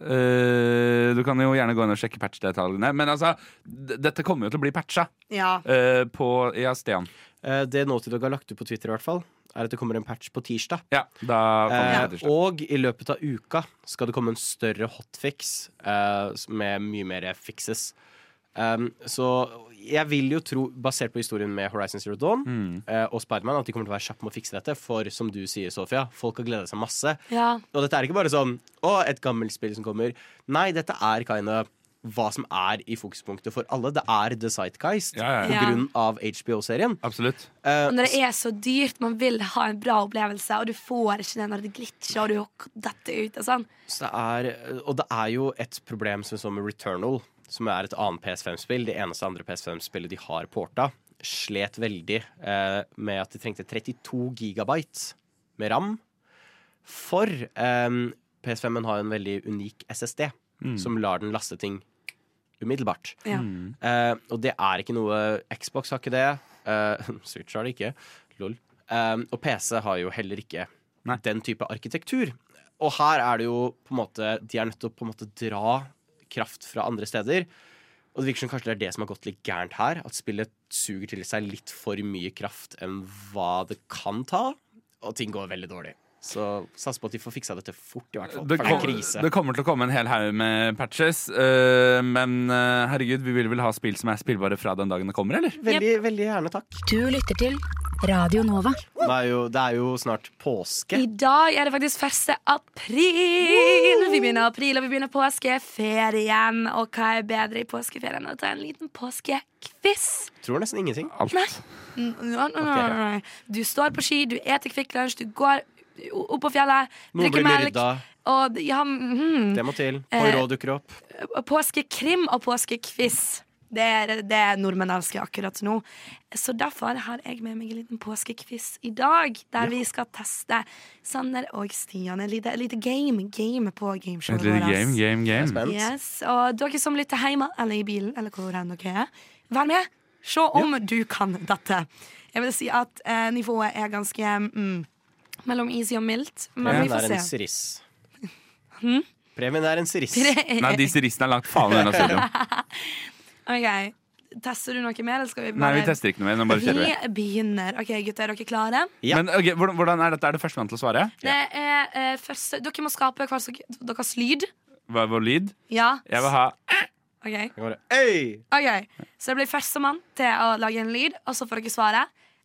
Eh, du kan jo gjerne gå inn og sjekke patchdetaljene. Men altså, dette kommer jo til å bli patcha Ja. uh, på Ja, Stian. Uh, det Naughty Dog har lagt ut på Twitter, i hvert fall, er at det kommer en patch på tirsdag. Ja, Eh, det slutt. og i løpet av uka skal det komme en større hotfix eh, med mye mer fixes. Um, så jeg vil jo tro, basert på historien med Horizon Zero Dawn Mm. uh, og Spiderman, at de kommer til å være kjappe med å fikse dette. For som du sier, Sofia, folk har gleda seg masse. Ja. Og dette er ikke bare sånn Å, et gammelt spill som kommer. Nei, dette er kinda hva som er i fokuspunktet for alle. Det er The Sightgeist Ja, ja, ja. av HBO-serien. Absolutt. uh, Og når det er så dyrt, man vil ha en bra opplevelse, og du får ikke det når det glitcher og du detter ut og sånn. Så det er, og det er jo et problem som med Returnal, som er et annet PS5-spill. Det eneste andre PS5-spillet de har porta. Slet veldig eh, med at de trengte 32 gigabyte med ram. For eh, PS5-en har en veldig unik SSD, som lar den laste ting umiddelbart. Ja. Eh, og det er ikke noe Xbox har ikke det. Eh, Switch har det ikke. Lol. Eh, og PC har jo heller ikke Nei. den type arkitektur. Og her er det jo på en måte De er nødt til å på en måte dra kraft fra andre steder. Og det virker som kanskje det er det som har gått litt gærent her. At spillet suger til seg litt for mye kraft enn hva det kan ta. Og ting går veldig dårlig. Så sats på at de får fiksa dette fort, i hvert fall. Det, For det er krise. det kommer til å komme en hel haug med patches, uh, men uh, herregud, vi vil vel ha spill som er spillbare fra den dagen det kommer, eller? Veldig, veldig gjerne takk. Du lytter til Radio Nova. Det er jo, det er jo snart påske. I dag er det faktisk 1. april. Vi begynner april, og vi begynner påskeferien. Og hva er bedre i påskeferien enn å ta en liten påskekviss? Tror nesten ingenting. Alt. Nei. no, no, no, no, no. Du står på ski, du eter Kvikk Lunsj, du går opp på fjellet, drikker melk. Og ja, mm, Det må til. Eh, Poirot dukker opp. Påskekrim og påskekviss. Det er det nordmenn elsker akkurat nå. Så derfor har jeg med meg en liten påskekviss i dag, der vi skal teste Sander og Stian. Et lite, lite game, game på gameshowet vårt. lite game, game, game. Yes, og dere som lytter hjemme eller i bilen, eller hvor enn dere er, vær med. Se om du kan dette. Jeg vil si at eh, nivået er ganske mm, mellom easy og mildt, men vi får er en se. siriss. Premien er en siriss. Nei, de sirissene er langt faen unna studio. Ok, Tester du noe mer, eller skal vi Nei, vi tester ikke noe mer. Nå bare kjører vi. Vi begynner. Ok, gutter, er dere klare? Ja. Men ok, hvordan, hvordan er dette? Er det førstemann til å svare? Det er eh, første Dere må skape hver deres, lyd. Hva er vår lyd? Ja. Jeg vil ha Ok, bare, Øy! Ok, Så det blir førstemann til å lage en lyd, og så får dere svare.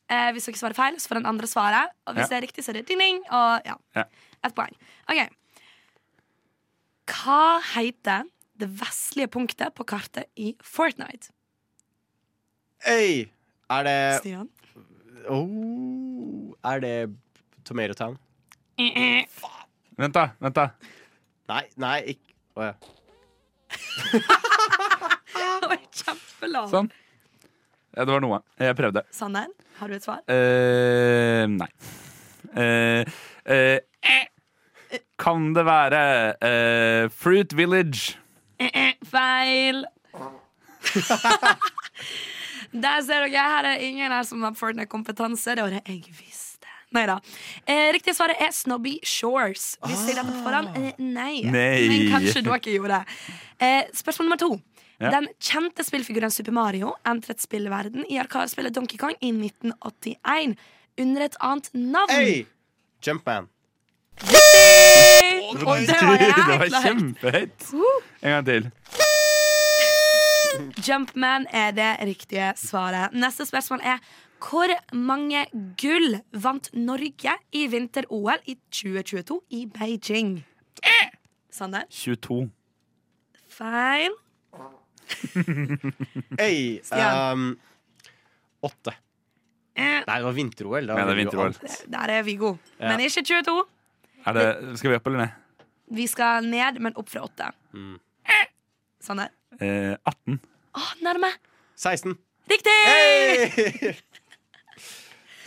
Eh, hvis dere svarer feil, så får den andre svare. Og hvis Ja. det er riktig, så er det ding-ding. Og ja, Ja. ett poeng. Ok Hva heter det vestlige punktet på kartet i Fortnite? Øy! Er det Stian? oh, Er det Tomato Town? Vent, da. vent da Nei, nei, ikke Å ja. Det var kjempelav. Sånn. Ja, det var noe. Jeg prøvde. Sander, har du et svar? Uh, nei. Uh, uh, eh. Kan det være eh, Fruit Village? Feil. Der ser dere, her er ingen her som har Fortnite-kompetanse. Det var det jeg visste. Neida. Eh, riktig svaret er Snobby Shores. Visste jeg dette på forhånd? Eh, nei. Nei. Men kanskje dere gjorde det. Eh, spørsmål nummer to. Ja. Den kjente spillfiguren Super Mario entret spillverden i arkadespillet Donkey Kong i 1981 under et annet navn. Hey! Jumpman. Og det var det var jækla høyt. kjempehøyt. En gang til. Jumpman er det riktige svaret. Neste spørsmål er hvor mange gull vant Norge i vinter-OL i 2022 i Beijing? Sander? 22. Feil. Øy! Um, åtte. Eh, Nei, det var vinter-OL. Det er. Der er vi gode. Men ikke 22. Er det, skal vi opp eller ned? Vi skal ned, men opp fra åtte. Mm. Sander? Eh, 18. Å, nærme. 16. Riktig! Hey!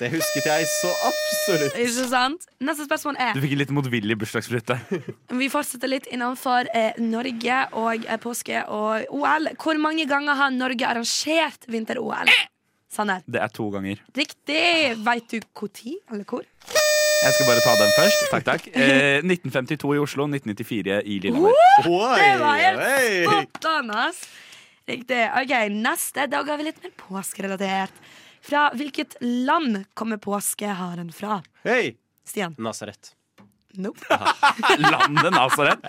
Det husket jeg så absolutt. Ikke sant? Neste spørsmål er Du fikk en litt motvillig bursdagsflytte. Vi fortsetter litt innenfor eh, Norge og eh, påske og OL. Hvor mange ganger har Norge arrangert vinter-OL? Sander. Det er to ganger. Riktig! Veit du når eller hvor? Jeg skal bare ta den først. Takk, takk. Eh, 1952 i Oslo, 1994 i Lillehammer. Det var helt oi. spot on, ass! Riktig. Ok, Neste dag har vi litt mer påskerelatert. Fra hvilket land kommer påskeharen fra? Hei! Stian? Nasaret. Nope. Landet Nazaret.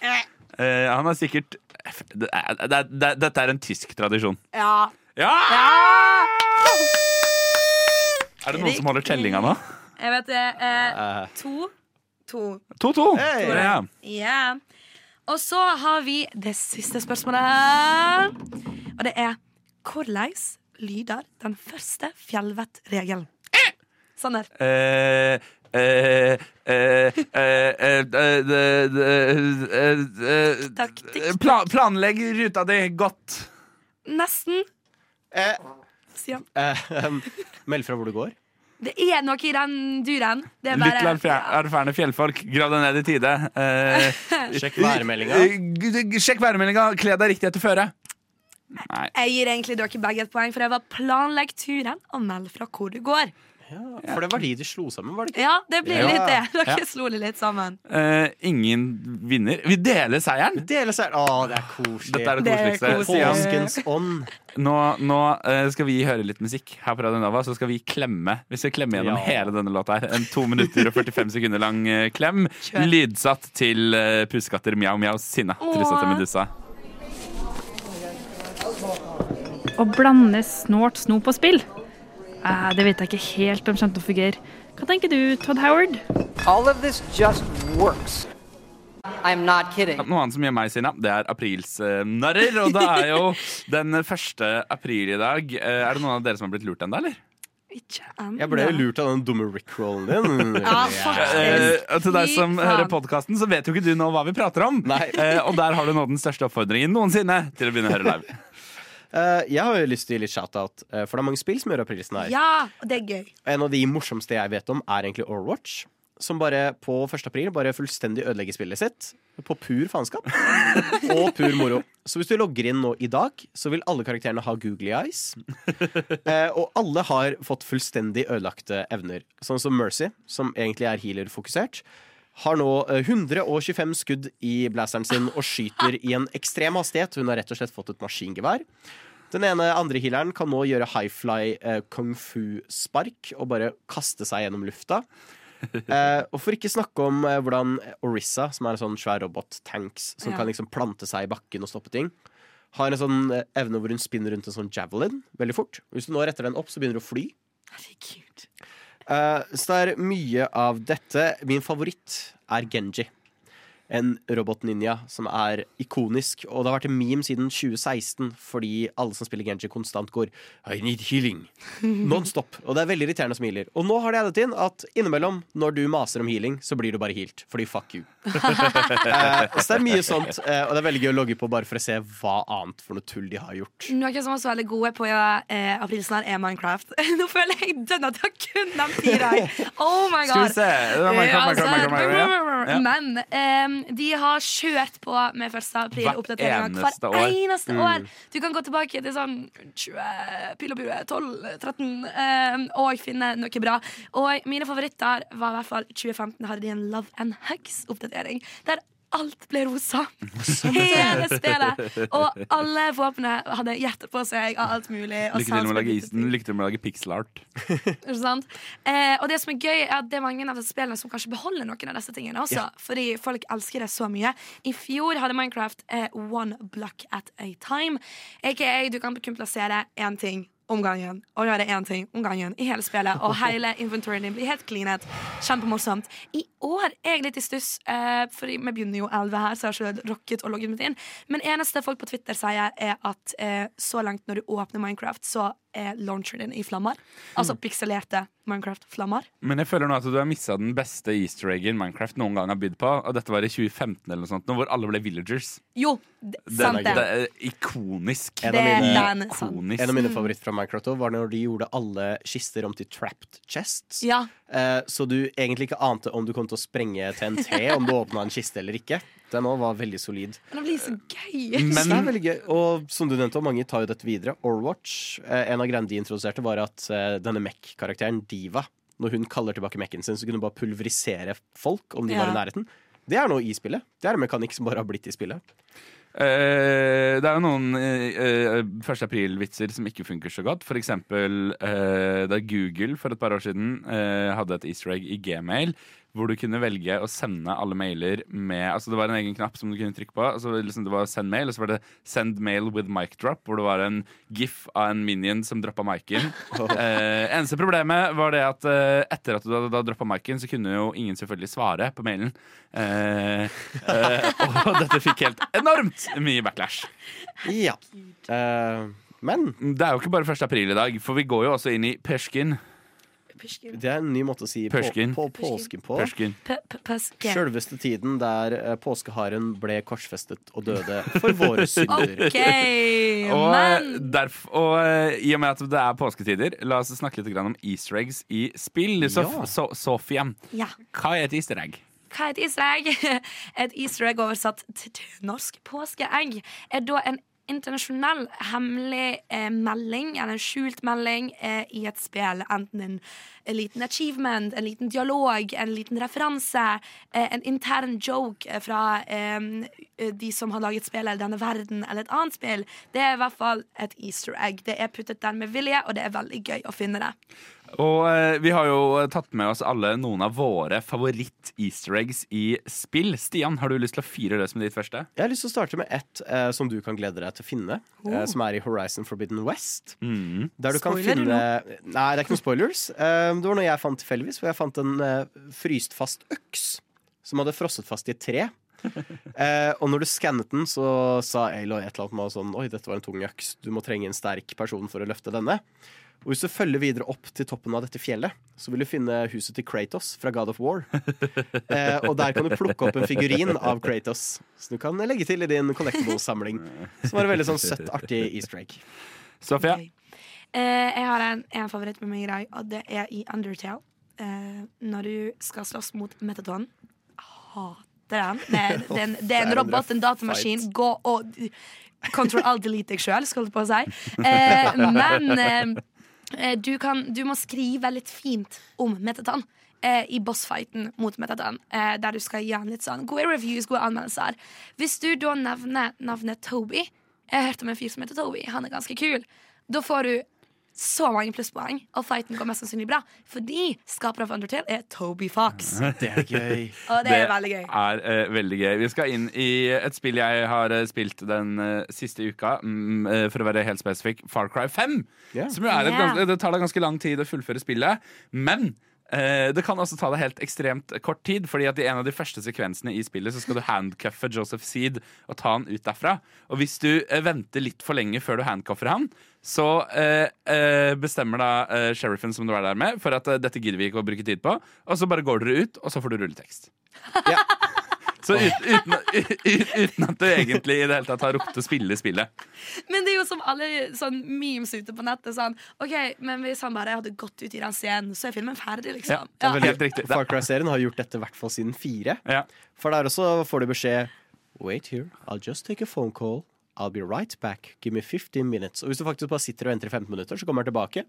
Eh, han er sikkert det er, det er, Dette er en tysk tradisjon. Ja. Ja! ja! Er det noen som holder tellinga nå? Jeg vet det. Eh, to. To. 2-2. Hey. Ja. Yeah. Og så har vi det siste spørsmålet. Og det er hvordan lyder den første fjellvettregelen? Sander. Eh, eh, planlegg ruta di godt. Nesten. Sian. meld fra hvor du går. Det er noe i den duren. Det er bare, Litt bare erfarne fjellfolk. Grav deg ned i tide. Eh, Sjekk værmeldinga. eh, Sjekk værmeldinga. Kle deg riktig etter føre. Nei. Jeg gir egentlig dere begge et poeng, for jeg var planlegg turen og meld fra hvor du går. For det var de du slo sammen, var det ikke? Ja, det blir Ja. litt det. Dere Ja. slo det litt sammen. Uh, ingen vinner. Vi deler seieren. Dele seieren. Å, det er koselig. Dette er det Det er koseligste. Påskens ånd. Nå, nå uh, skal vi høre litt musikk her på Radio Nova, så skal vi klemme. Vi skal klemme gjennom Ja. hele denne låta her. En to minutter og 45 sekunder lang uh, klem. Kjør. Lydsatt til uh, pusekatter Mjau Mjau Sinna. Trusete. Medusa. Å blande snort, snop og spill? Eh, det vet jeg ikke helt om kommer til å fungere. Hva tenker du, Todd Howard? All of this just works. I'm not kidding. Noe annet som gjør meg sinna, det er aprilsnarrer. Og det er jo den første april i dag. Eh, er det noen av dere som har blitt lurt ennå, eller? Ikke. Jeg ble jo lurt av den dumme Rick-rollen din. Ja. Eh, til deg som hører podkasten, så vet jo ikke du nå hva vi prater om. Nei. Eh, og der har du nå den største oppfordringen noensinne til å begynne å høre live. Eh, jeg har jo lyst til å gi litt shout-out, eh, for det er mange spill som gjør aprilsen her. Ja, og det er gøy. En av de morsomste jeg vet om, er egentlig Overwatch. Som bare på 1. april bare fullstendig ødelegger spillet sitt. På pur faenskap. Og pur moro. Så hvis du logger inn nå i dag, så vil alle karakterene ha googly eyes. Eh, og alle har fått fullstendig ødelagte evner. Sånn som Mercy, som egentlig er healer-fokusert. Har nå eh, 125 skudd i blasteren sin og skyter i en ekstrem hastighet. Hun har rett og slett fått et maskingevær. Den ene andre healeren kan nå gjøre high fly eh, kung fu-spark og bare kaste seg gjennom lufta. Eh, og for ikke snakke om eh, hvordan Orissa, som er en sånn svær robot-tanks som Ja. kan liksom plante seg i bakken og stoppe ting, har en sånn eh, evne hvor hun spinner rundt en sånn javelin veldig fort. Hvis du nå retter den opp, så begynner du å fly. Herregud. Eh, så det er mye av dette. Min favoritt er Genji. En robotninja som er ikonisk. Og det har vært en meme siden 2016 fordi alle som spiller Genji, konstant går I need healing. Non-stop. Og det er veldig irriterende som healer. Og nå har de addet inn at innimellom, når du maser om healing, så blir du bare healt. Fordi fuck you. Eh, så det er mye sånt, eh, og det er veldig gøy å logge på bare for å se hva annet for noe tull de har gjort. Noen som var så veldig gode på eh, aprilsnarr, er Minecraft. Nå føler jeg dønn at jeg kun de fire. Oh my Skal vi god. se. Det Minecraft, Minecraft, Minecraft, Minecraft. Men eh, de har kjørt på med 1. april-oppdateringa Hvert eneste hver år. eneste år. år. Du kan gå tilbake til sånn 20, pil og bue, 12, 13 eh, og finne noe bra. Og mine favoritter var i hvert fall 2015 hadde de en Love and Hugs-oppdatering. Der alt ble rosa. Hele spillet. Og alle våpnene hadde hjerter på seg av alt mulig. Lykke til med å lage isen. Lykke til med å lage pixel art. ikke sant? Eh, og det som er gøy, er at det er mange av spillene som kanskje beholder noen av disse tingene også. Fordi folk elsker det så mye. I fjor hadde Minecraft eh, one block at a time. AKA du kan kun plassere én ting om gangen og gjøre én ting om gangen i hele spillet. Og hele inventoryen din blir helt cleanet. Kjempemorsomt. I år er jeg litt i stuss, uh, for vi begynner jo 11 her, så jeg har ikke rocket og logget meg inn. Men eneste folk på Twitter sier, er at uh, så langt når du åpner Minecraft, så er launcheren din i flammer. Altså pikselerte Minecraft-flammer. Men jeg føler nå at du har missa den beste easter eggen Minecraft noen gang har bydd på. Og dette var i 2015 eller noe sånt, hvor alle ble villagers. Jo, det, sant det det. er ikonisk. En av mine, ikonisk. en av mine favoritter fra Minecraft også var når de gjorde alle kister om til trapped chests. Ja. Eh, så du egentlig ikke ante om du kom til å sprenge TNT om du åpna en kiste eller ikke. Den nå, var veldig solid. Men det blir så gøy. Men, det er veldig gøy. Og som du nevnte, mange tar jo dette videre. Overwatch, eh, en av greiene de introduserte, var at eh, denne Mech-karakteren, Diva, når hun kaller tilbake Mech-en sin, så kunne hun bare pulverisere folk om de var i nærheten. Det er noe i spillet. Det er en mekanikk som bare har blitt i spillet. Eh, det er jo noen uh, 1. april-vitser som ikke funker så godt. For eksempel eh, da Google for et par år siden eh, hadde et easter egg i Gmail. Hvor du kunne velge å sende alle mailer med Altså Det var en egen knapp som du kunne trykke på. Altså liksom Det var send mail, og så var det send mail with mic drop, hvor det var en gif av en minion som droppa micen. eh, eneste problemet var det at eh, etter at du hadde droppa micen, så kunne jo ingen selvfølgelig svare på mailen. Eh, eh, og dette fikk helt enormt mye backlash. Ja. Uh, men Det er jo ikke bare 1. april i dag, for vi går jo også inn i persken. det er en ny måte å si på, på påsken på. Persken. Påske. Sjølveste tiden der eh, påskeharen ble korsfestet og døde for våre synder. okay, Og, derf, og eh, i og med at det er påsketider, la oss snakke litt om easter eggs i spill. Ja. so Sofie, Ja. hva er et easter egg? Hva er et easter egg? Et easter egg oversatt til til norsk påskeegg er da en internasjonal hemmelig eh, melding, eller en skjult melding, eh, i et spill. Enten en, en liten achievement, en liten dialog, en liten referanse, eh, en intern joke eh, fra eh, de som har laget spillet, eller denne verden, eller et annet spill. Det er i hvert fall et easter egg. Det er puttet der med vilje, og det er veldig gøy å finne det. Og eh, vi har jo tatt med oss alle noen av våre favoritt-easter eggs i spill. Stian, har du lyst til å fyre løs med ditt første? Jeg har lyst til å starte med ett eh, som du kan glede deg til å finne. eh, Oh. som er i Horizon Forbidden West. Mm. Der du kan finne finne Nei, det er ikke noen spoilers. Eh, det var noe jeg fant tilfeldigvis, for jeg fant en eh, fryst fast øks som hadde frosset fast i et tre. Eh, og når du skannet den, så sa Aloy et eller annet med sånn Oi, dette var en tung øks. Du må trenge en sterk person for å løfte denne. Og hvis du følger videre opp til toppen av dette fjellet, så vil du finne huset til Kratos fra God of War. Eh, og der kan du plukke opp en figurin av Kratos, som du kan legge til i din collectible-samling. Som var en veldig sånn søtt, artig easter egg. Sofie? Eh, jeg har en, en favoritt med meg i dag, og det er i Undertale. Eh, når du skal slåss mot Metaton. Hater den. Det, er- det, er en- det er en robot, en datamaskin. Gå og Control alt delete deg sjøl, skal jeg på å si. Eh, men eh, du, kan, du må skrive litt fint om Metaton. eh, I bossfighten mot Metaton, eh, der du skal gi han litt sånn gode reviews, gode anmeldelser. Hvis du da nevner navnet Toby Jeg har hørt om en fyr som heter Toby. Han er ganske kul. Da får du så mange plusspoeng, og fighten går mest sannsynlig bra. Fordi skaperen av Undertale er Toby Fox. Det er gøy. Og det er veldig gøy. er uh, veldig gøy. Vi skal inn i et spill jeg har eh, spilt den uh, siste uka. um, uh, for å være helt spesifikk, Far Cry 5. Yeah. Som jo er et yeah. ganske, det tar deg ganske lang tid å fullføre spillet. Men det kan også ta deg helt ekstremt kort tid, fordi at i en av de første sekvensene i spillet så skal du handcuffe Joseph Seed og ta han ut derfra. Og hvis du eh, venter litt for lenge før du handcuffer han, så eh, eh, bestemmer da eh, sheriffen som du er der med, for at eh, dette gidder vi ikke å bruke tid på, og så bare går dere ut, og så får du rulletekst. Ja. Så ut, uten, uten at du egentlig i det hele tatt har rukket å spille spillet. Men det er jo som alle sånn memes ute på nettet. Sånn, ok, Men hvis han bare hadde gått ut i den scenen, så er filmen ferdig, liksom. Ja, Det er Helt riktig. Far Cry-serien har gjort dette i hvert fall siden fire. Ja. For der også får du beskjed Wait here, I'll just take a phone call. I'll be right back. Give me 15 minutes. Og hvis du faktisk bare sitter og venter i 15 minutter, så kommer han tilbake.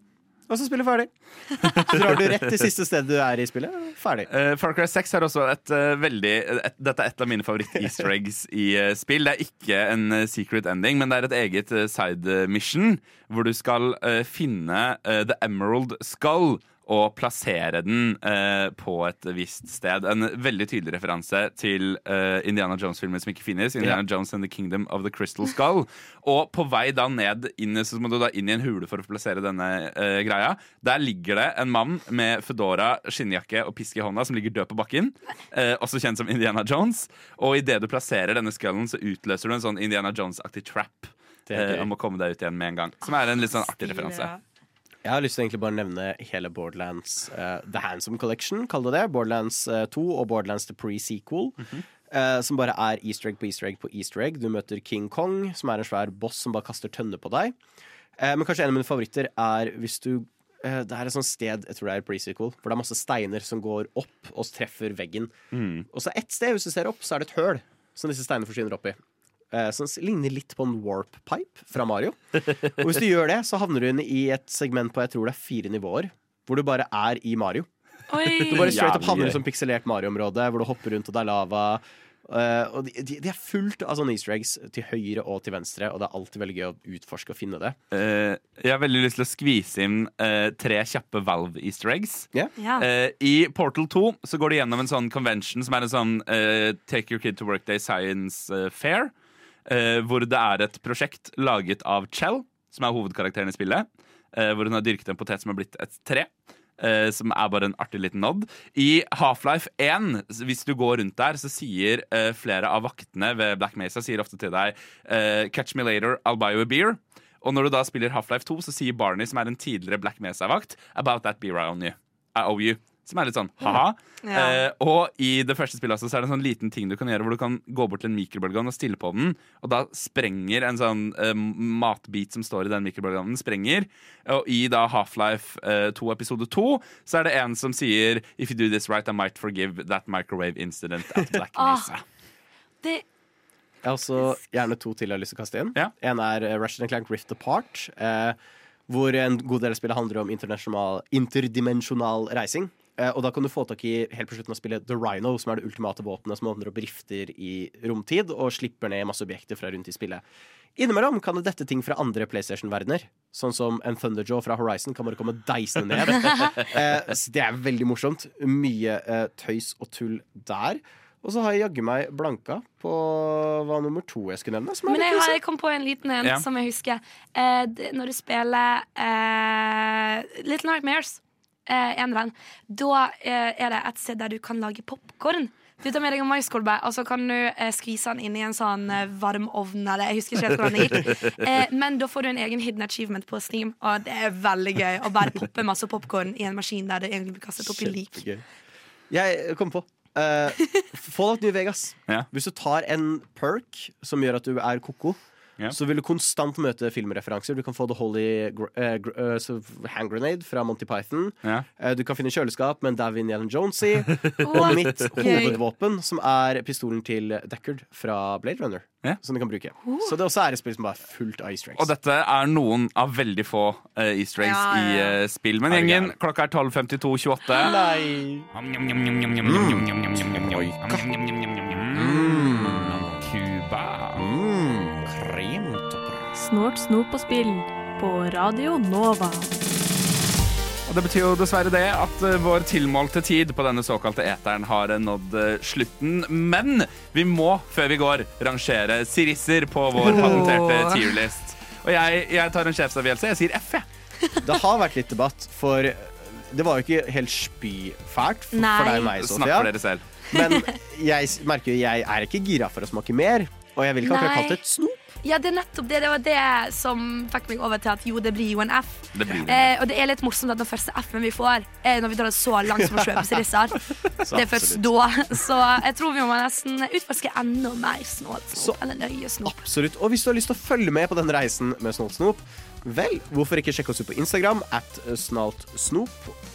Og så spiller ferdig. Så drar du rett til siste sted du er i spillet. Ferdig. Uh, Far Cry 6 er også et uh, veldig et, Dette er et av mine favoritt-easter eggs i uh, spill. Det er ikke en secret ending, men det er et eget side mission hvor du skal finne The Emerald Skull. Og plassere den eh, på et visst sted. En veldig tydelig referanse til eh, Indiana Jones-filmen som ikke finnes. Indiana Jones and the Kingdom of the Crystal Skull. Og på vei da ned inn, så må du da inn i en hule for å plassere denne eh, greia. Der ligger det en mann med fedora, skinnjakke og pisk i hånda som ligger død på bakken. Eh, også kjent som Indiana Jones. Og idet du plasserer denne skullen, så utløser du en sånn Indiana Jones-aktig trap. Det Eh, om å komme deg ut igjen med en gang. Som er en litt sånn artig referanse. Jeg har lyst til å egentlig bare nevne hele Borderlands uh, The Handsome Collection, kall det det. Borderlands uh, 2 og Borderlands The Pre-Sequel. eh, som bare er easter egg på easter egg på easter egg. Du møter King Kong, som er en svær boss som bare kaster tønner på deg. Eh, men kanskje en av mine favoritter er hvis du eh, Det er et sånt sted, jeg tror det er pre-sequel, hvor det er masse steiner som går opp og treffer veggen. Og så ett sted, hvis du ser opp, så er det et høl som disse steinene forsvinner opp i. Eh, Som ligner litt på en warp pipe fra Mario. Og hvis du gjør det, så havner du inn i et segment på jeg tror det er fire nivåer. Hvor du bare er i Mario. Oi. Du bare straight up havner i et sånn pikselert Mario-område hvor du hopper rundt og det er lava. Uh, og de, de, de er fullt av sånne easter eggs til høyre og til venstre, og det er alltid veldig gøy å utforske og finne det. Uh, jeg har veldig lyst til å skvise inn uh, tre kjappe Valve-easter eggs. Yeah. Yeah. Eh, I Portal 2 så går de gjennom en sånn convention som er en sånn eh, Take Your Kid to Work Day Science Fair. Eh, hvor det er et prosjekt laget av Chell, som er hovedkarakteren i spillet. eh, hvor hun har dyrket en potet som har blitt et tre. eh, som er bare en artig liten nod. I Half-Life 1, hvis du går rundt der, så sier eh, flere av vaktene ved Black Mesa sier ofte til deg eh, 'Catch me later, I'll buy you a beer'. Og når du da spiller Half-Life 2, så sier Barney, som er en tidligere Black Mesa-vakt, 'About that beer I own you'. I owe you. Som er litt sånn ha-ha. Ja. Eh, og i det første spillet også, så er det en sånn liten ting du kan gjøre, hvor du kan gå bort til en mikrobølgeovn og stille på den, og da sprenger en sånn eh, matbit som står i den mikrobølgeovnen, sprenger. Og i da Half-Life eh, 2 episode 2 så er det en som sier If you do this right, I might forgive that microwave incident at Black Ah. Mesa. Det, Jeg har også gjerne to til jeg har lyst til å kaste inn. En er Russian Ratchet Clank Rift Apart, eh, hvor en god del av spillet handler om internasjonal- interdimensjonal reising. Eh, og da kan du få tak i helt på slutten av spillet The Rhino, som er det ultimate våpenet som åpner opp rifter i romtid og slipper ned masse objekter fra rundt i spillet. Innimellom kan det dette ting fra andre PlayStation-verdener. Sånn som en Thunderjaw fra Horizon kan bare komme deisende ned. eh, så det er veldig morsomt. Mye eh, tøys og tull der. Og så har jeg jaggu meg blanka på hva nummer to jeg skulle nevne. Som er Men jeg, har, jeg kom på en liten en Ja. som jeg husker. Eh, det, når du spiller eh, Little Nightmares, eh, eneren, da eh, er det et sted der du kan lage popkorn. Du tar med deg en maiskolbe, og så kan du eh, skvise den inn i en sånn eh, varmovn. Eller jeg husker ikke helt hvordan det gikk. Eh, men da får du en egen hidden achievement på Steam, og det er veldig gøy å bare poppe masse popkorn i en maskin der det egentlig blir kastet opp i lik. Jeg kom på uh, Fallout New Vegas. Hvis du tar en perk som gjør at du er ko-ko, så vil du konstant møte filmreferanser. Du kan få The Holy gr uh, gr eh, Hand Grenade fra Monty Python. Ja. Uh, du kan finne kjøleskap med en Davin Yellen Jones i. og mitt hovedvåpen, som er pistolen til Deckard fra Blade Runner. Som du kan bruke. Så det også er et spill som bare er fullt av easter eggs. Og dette er noen av veldig få eh, easter eggs Ja, ja, ja. i eh, spill. Men Er gjengen, klokka er 12.52,28. Nei. Cuba. Snort, snop og spill på Radio Nova. Og Det betyr jo dessverre det at eh, vår tilmålte tid på denne såkalte eteren har eh, nådd eh, slutten. Men vi må, før vi går, rangere sirisser på vår patenterte tierlist. Og jeg, jeg tar en sjefsavgjørelse. Jeg sier F, jeg. Det har vært litt debatt, for det var jo ikke helt spyfælt for, Nei. for deg og meg, Sofia. Snakk for dere selv. Men jeg merker jo jeg er ikke gira for å smake mer. Og jeg vil ikke akkurat kalle det et snop. Ja, det er nettopp det. Det var det som fikk meg over til at jo, det blir jo en F. Det blir det. Eh, og det er litt morsomt at den første F-en vi får, er når vi drar så langt som å kjøpe sirisser. Det er først da. Så jeg tror vi må nesten utforske enda mer snålt snop. Eller nøye snop. Absolutt. Og hvis du har lyst til å følge med på den reisen med Snålt snop, vel, hvorfor ikke sjekke oss ut på Instagram at snaltsnop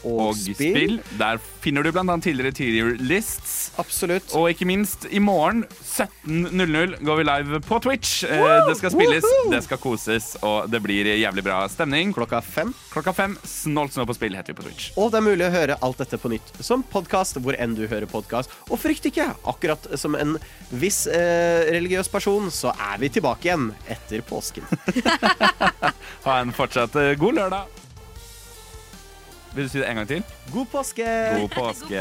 og, Og spill. Der finner du annet tidligere tier lists. Absolutt. Og ikke minst, i morgen 17.00 går vi live på Twitch. Eh, Det skal spilles, Woohoo! det skal koses, og det blir jævlig bra stemning. Klokka fem. Klokka fem. Snolt snå på spill heter vi på Twitch. Og det er mulig å høre alt dette på nytt som podkast hvor enn du hører podkast. Og frykt ikke, akkurat som en viss eh, religiøs person, så er vi tilbake igjen etter påsken. Ha en fortsatt eh, god lørdag. Vil du si det en gang til? God påske! God påske.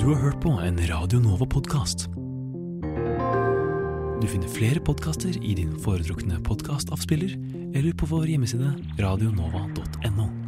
Du har hørt på en Radio Nova-podkast. Du finner flere podkaster i din foretrukne podkastavspiller eller på vår hjemmeside radionova.no.